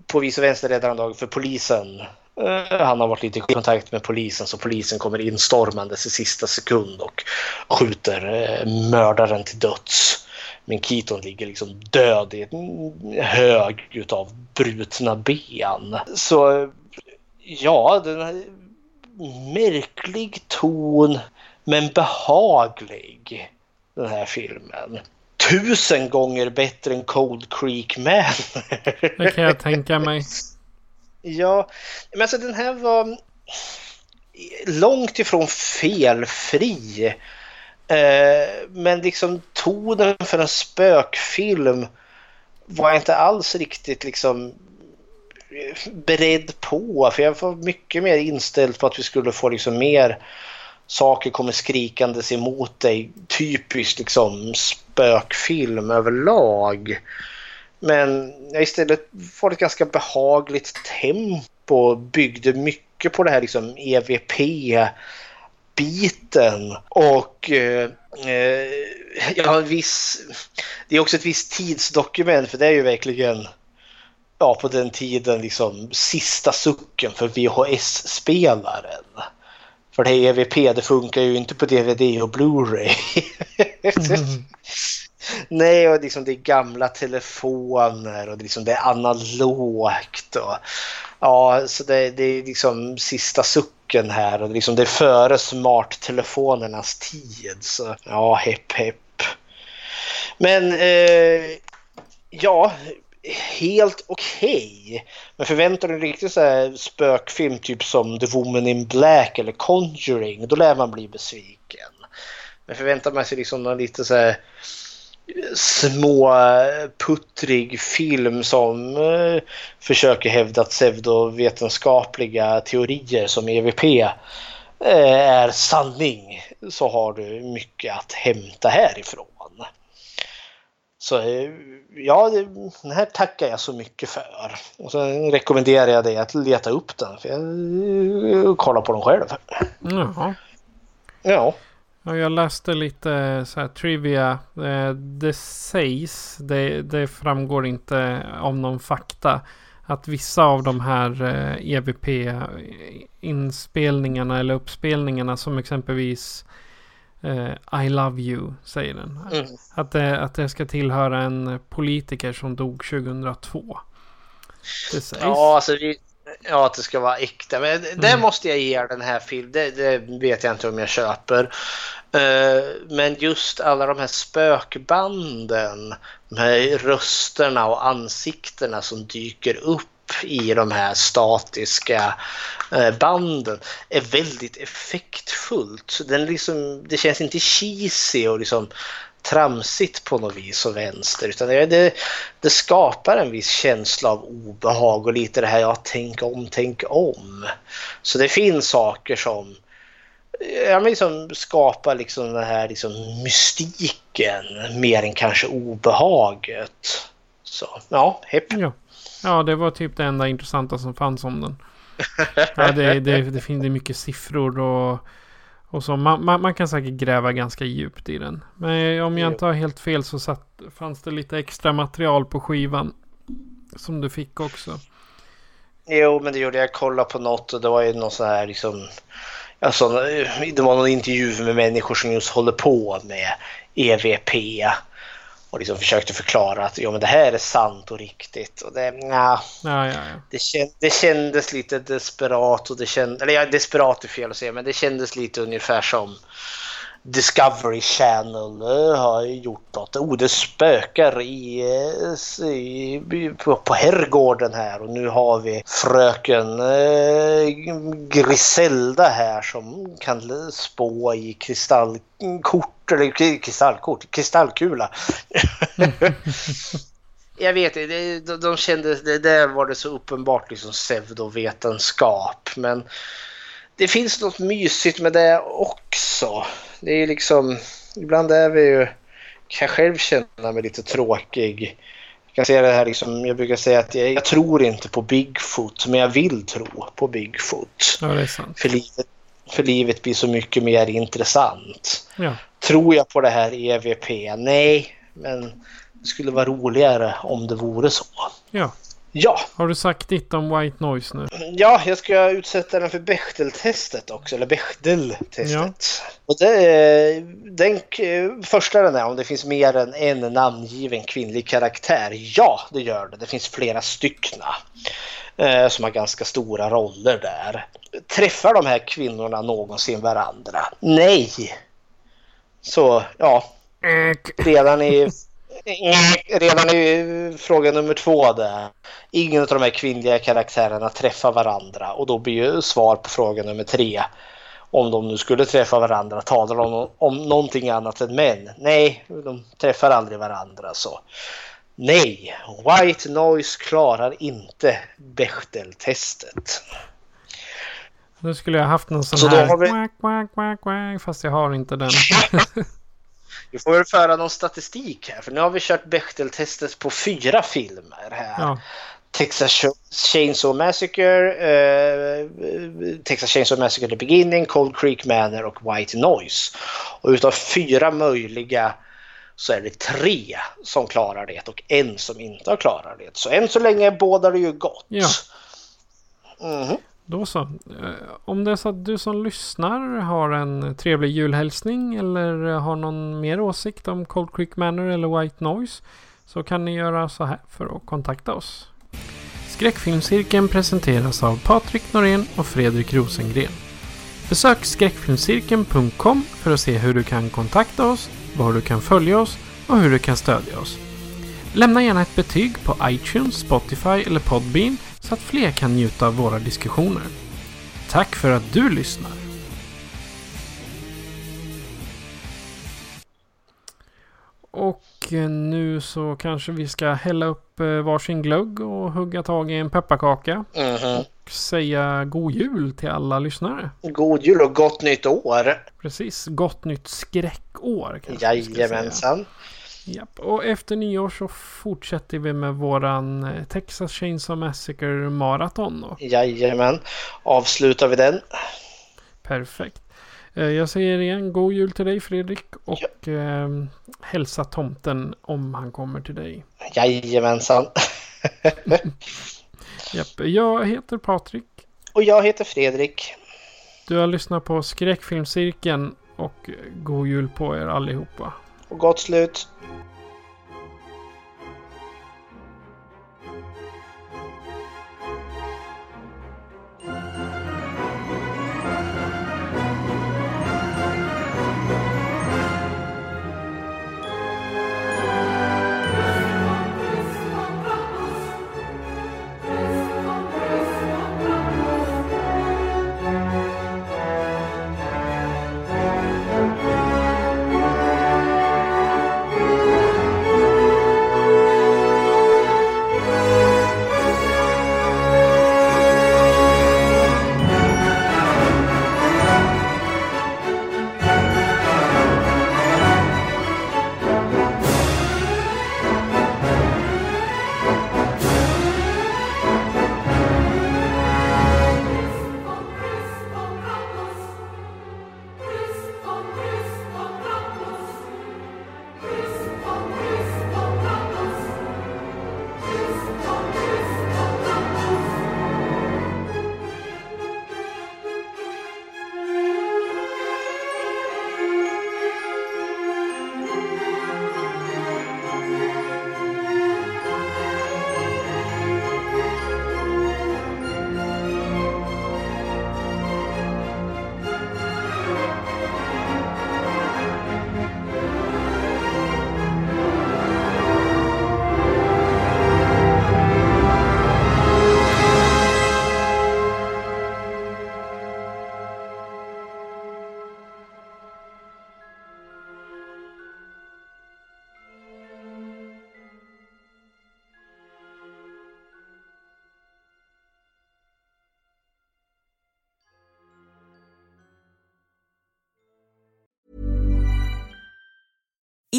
på vis och vänster räddar han dag för polisen. Eh, han har varit lite i kontakt med polisen så polisen kommer instormandes i sista sekund och skjuter eh, mördaren till döds. Men Keaton ligger liksom död i en hög utav brutna ben. Så ja, den här märklig ton men behaglig den här filmen tusen gånger bättre än Cold Creek Man. det kan jag tänka mig. Ja, men alltså den här var långt ifrån felfri. Eh, men liksom tonen för en spökfilm var jag inte alls riktigt liksom beredd på. För jag var mycket mer inställd på att vi skulle få liksom mer saker kommer skrikandes emot dig. Typiskt liksom spökfilm överlag. Men jag istället var ett ganska behagligt tempo. Byggde mycket på det här liksom EVP-biten. Och eh, eh, ja, viss, det är också ett visst tidsdokument för det är ju verkligen ja, på den tiden liksom sista sucken för VHS-spelaren. För det här EVP det funkar ju inte på DVD och Blu-ray. Mm. Nej, och liksom det är gamla telefoner och liksom det är analogt. Och, ja, så det, det är liksom sista sucken här och liksom det är före smarttelefonernas tid. Så ja, hepp hepp. Men eh, ja, helt okej. Okay. Men förväntar du en riktig så här spökfilm typ som The Woman in Black eller Conjuring, då lär man bli besviken. Men förväntar man sig liksom någon lite så här eh, småputtrig eh, film som eh, försöker hävda pseudovetenskapliga teorier som EVP eh, är sanning så har du mycket att hämta härifrån. Så eh, ja, den här tackar jag så mycket för. Och så rekommenderar jag dig att leta upp den för jag kollar på den själv. Jaha. Ja. Ja, jag läste lite så här trivia. Eh, det sägs, det, det framgår inte av någon fakta, att vissa av de här EVP-inspelningarna eh, e eller uppspelningarna som exempelvis Uh, I love you, säger den. Mm. Att, det, att det ska tillhöra en politiker som dog 2002. Det sägs. Ja, alltså det, ja, att det ska vara äkta. Men det mm. måste jag ge den här filmen. Det, det, vet jag inte om jag köper. Uh, men just alla de här spökbanden, de här rösterna och ansiktena som dyker upp i de här statiska eh, banden är väldigt effektfullt. Den liksom, det känns inte cheesy och liksom tramsigt på något vis och vänster. Utan det, det, det skapar en viss känsla av obehag och lite det här ja, tänk om, tänk om. Så det finns saker som ja, men liksom skapar liksom den här liksom mystiken mer än kanske obehaget. Så ja, hepp. Ja ja, det var typ det enda intressanta som fanns om den. Ja, det, det, det finns mycket siffror och, och så. Man, man, man, kan säkert gräva ganska djupt i den. Men om jag inte har helt fel så satt, fanns det lite extra material på skivan. Som du fick också. Jo, men det gjorde jag. kollade på något och det var ju någon sån här liksom... Alltså, det var någon intervju med människor som just håller på med EVP och liksom försökte förklara att ja, men det här är sant och riktigt. Och det, nja, ja, ja, ja. Det, känd, det kändes lite desperat. Och det känd, eller ja, desperat är fel att säga, men det kändes lite ungefär som Discovery Channel eh, har gjort något. Oh, det spökar eh, i, i, på, på herrgården här och nu har vi fröken eh, Griselda här som kan spå i kristallkort eller kristallkort, kristallkula. Jag vet det, de, de kände, det där var det så uppenbart liksom pseudovetenskap men det finns något mysigt med det också. Det är liksom, ibland är vi ju, kan jag själv känna mig lite tråkig. Jag kan säga det här liksom, jag brukar säga att jag, jag, tror inte på Bigfoot, men jag vill tro på Bigfoot. Ja. För livet, för livet blir så mycket mer intressant. Ja. Tror jag på det här EVP? Nej, men det skulle vara roligare om det vore så. Ja. Ja. Har du sagt ditt om White Noise nu? Ja, jag ska utsätta den för Bechteltestet också, eller Bechdeltestet. Ja. Och det, den första den är om det finns mer än en namngiven kvinnlig karaktär. Ja, det gör det. Det finns flera styckna eh, som har ganska stora roller där. Träffar de här kvinnorna någonsin varandra? Nej. Så, ja. Redan i redan i fråga nummer två där. Ingen av de här kvinnliga karaktärerna träffar varandra och då blir ju svar på fråga nummer tre. Om de nu skulle träffa varandra, talar de om, om någonting annat än män? Nej, de träffar aldrig varandra så. Nej, White Noise klarar inte Bechteltestet. Nu skulle jag haft någon sån så här... Vi... Quack, quack, quack, quack, fast jag har inte den. Vi får väl föra någon statistik här för nu har vi kört Bechteltestet på fyra filmer här. Ja. Texas Chainsaw Massacre, eh, Texas Chainsaw Massacre The Beginning, Cold Creek Manor och White Noise. Och utav fyra möjliga så är det tre som klarar det och en som inte har klarat det. Så än så länge bådar det ju gott. Ja. Mm -hmm. Då så. Eh, om det är så att du som lyssnar har en trevlig julhälsning eller har någon mer åsikt om Cold Creek Manor eller White Noise så kan ni göra så här för att kontakta oss. Skräckfilmscirkeln presenteras av Patrik Norén och Fredrik Rosengren. Besök skräckfilmscirkeln.com för att se hur du kan kontakta oss, var du kan följa oss och hur du kan stödja oss. Lämna gärna ett betyg på iTunes, Spotify eller Podbean så att fler kan njuta av våra diskussioner. Tack för att du lyssnar! Och nu så kanske vi ska hälla upp eh, varsin glögg och hugga tag i en pepparkaka. Mm -hmm. Och säga god jul till alla lyssnare. God jul och gott nytt år! Precis, gott nytt skräckår. Jajamensan! Japp. Och efter nyår så fortsätter vi med våran eh, Texas Chainsaw Massacre Marathon. Då. Jajamän. Avslutar vi den. Perfekt. Eh, jag säger igen god jul till dig Fredrik och ja. eh, hälsa tomten om han kommer till dig. Jajamensan. Japp. Jag heter Patrik. Och jag heter Fredrik. Du har lyssnat på Skräckfilmscirkeln och god jul på er allihopa. Gott slut.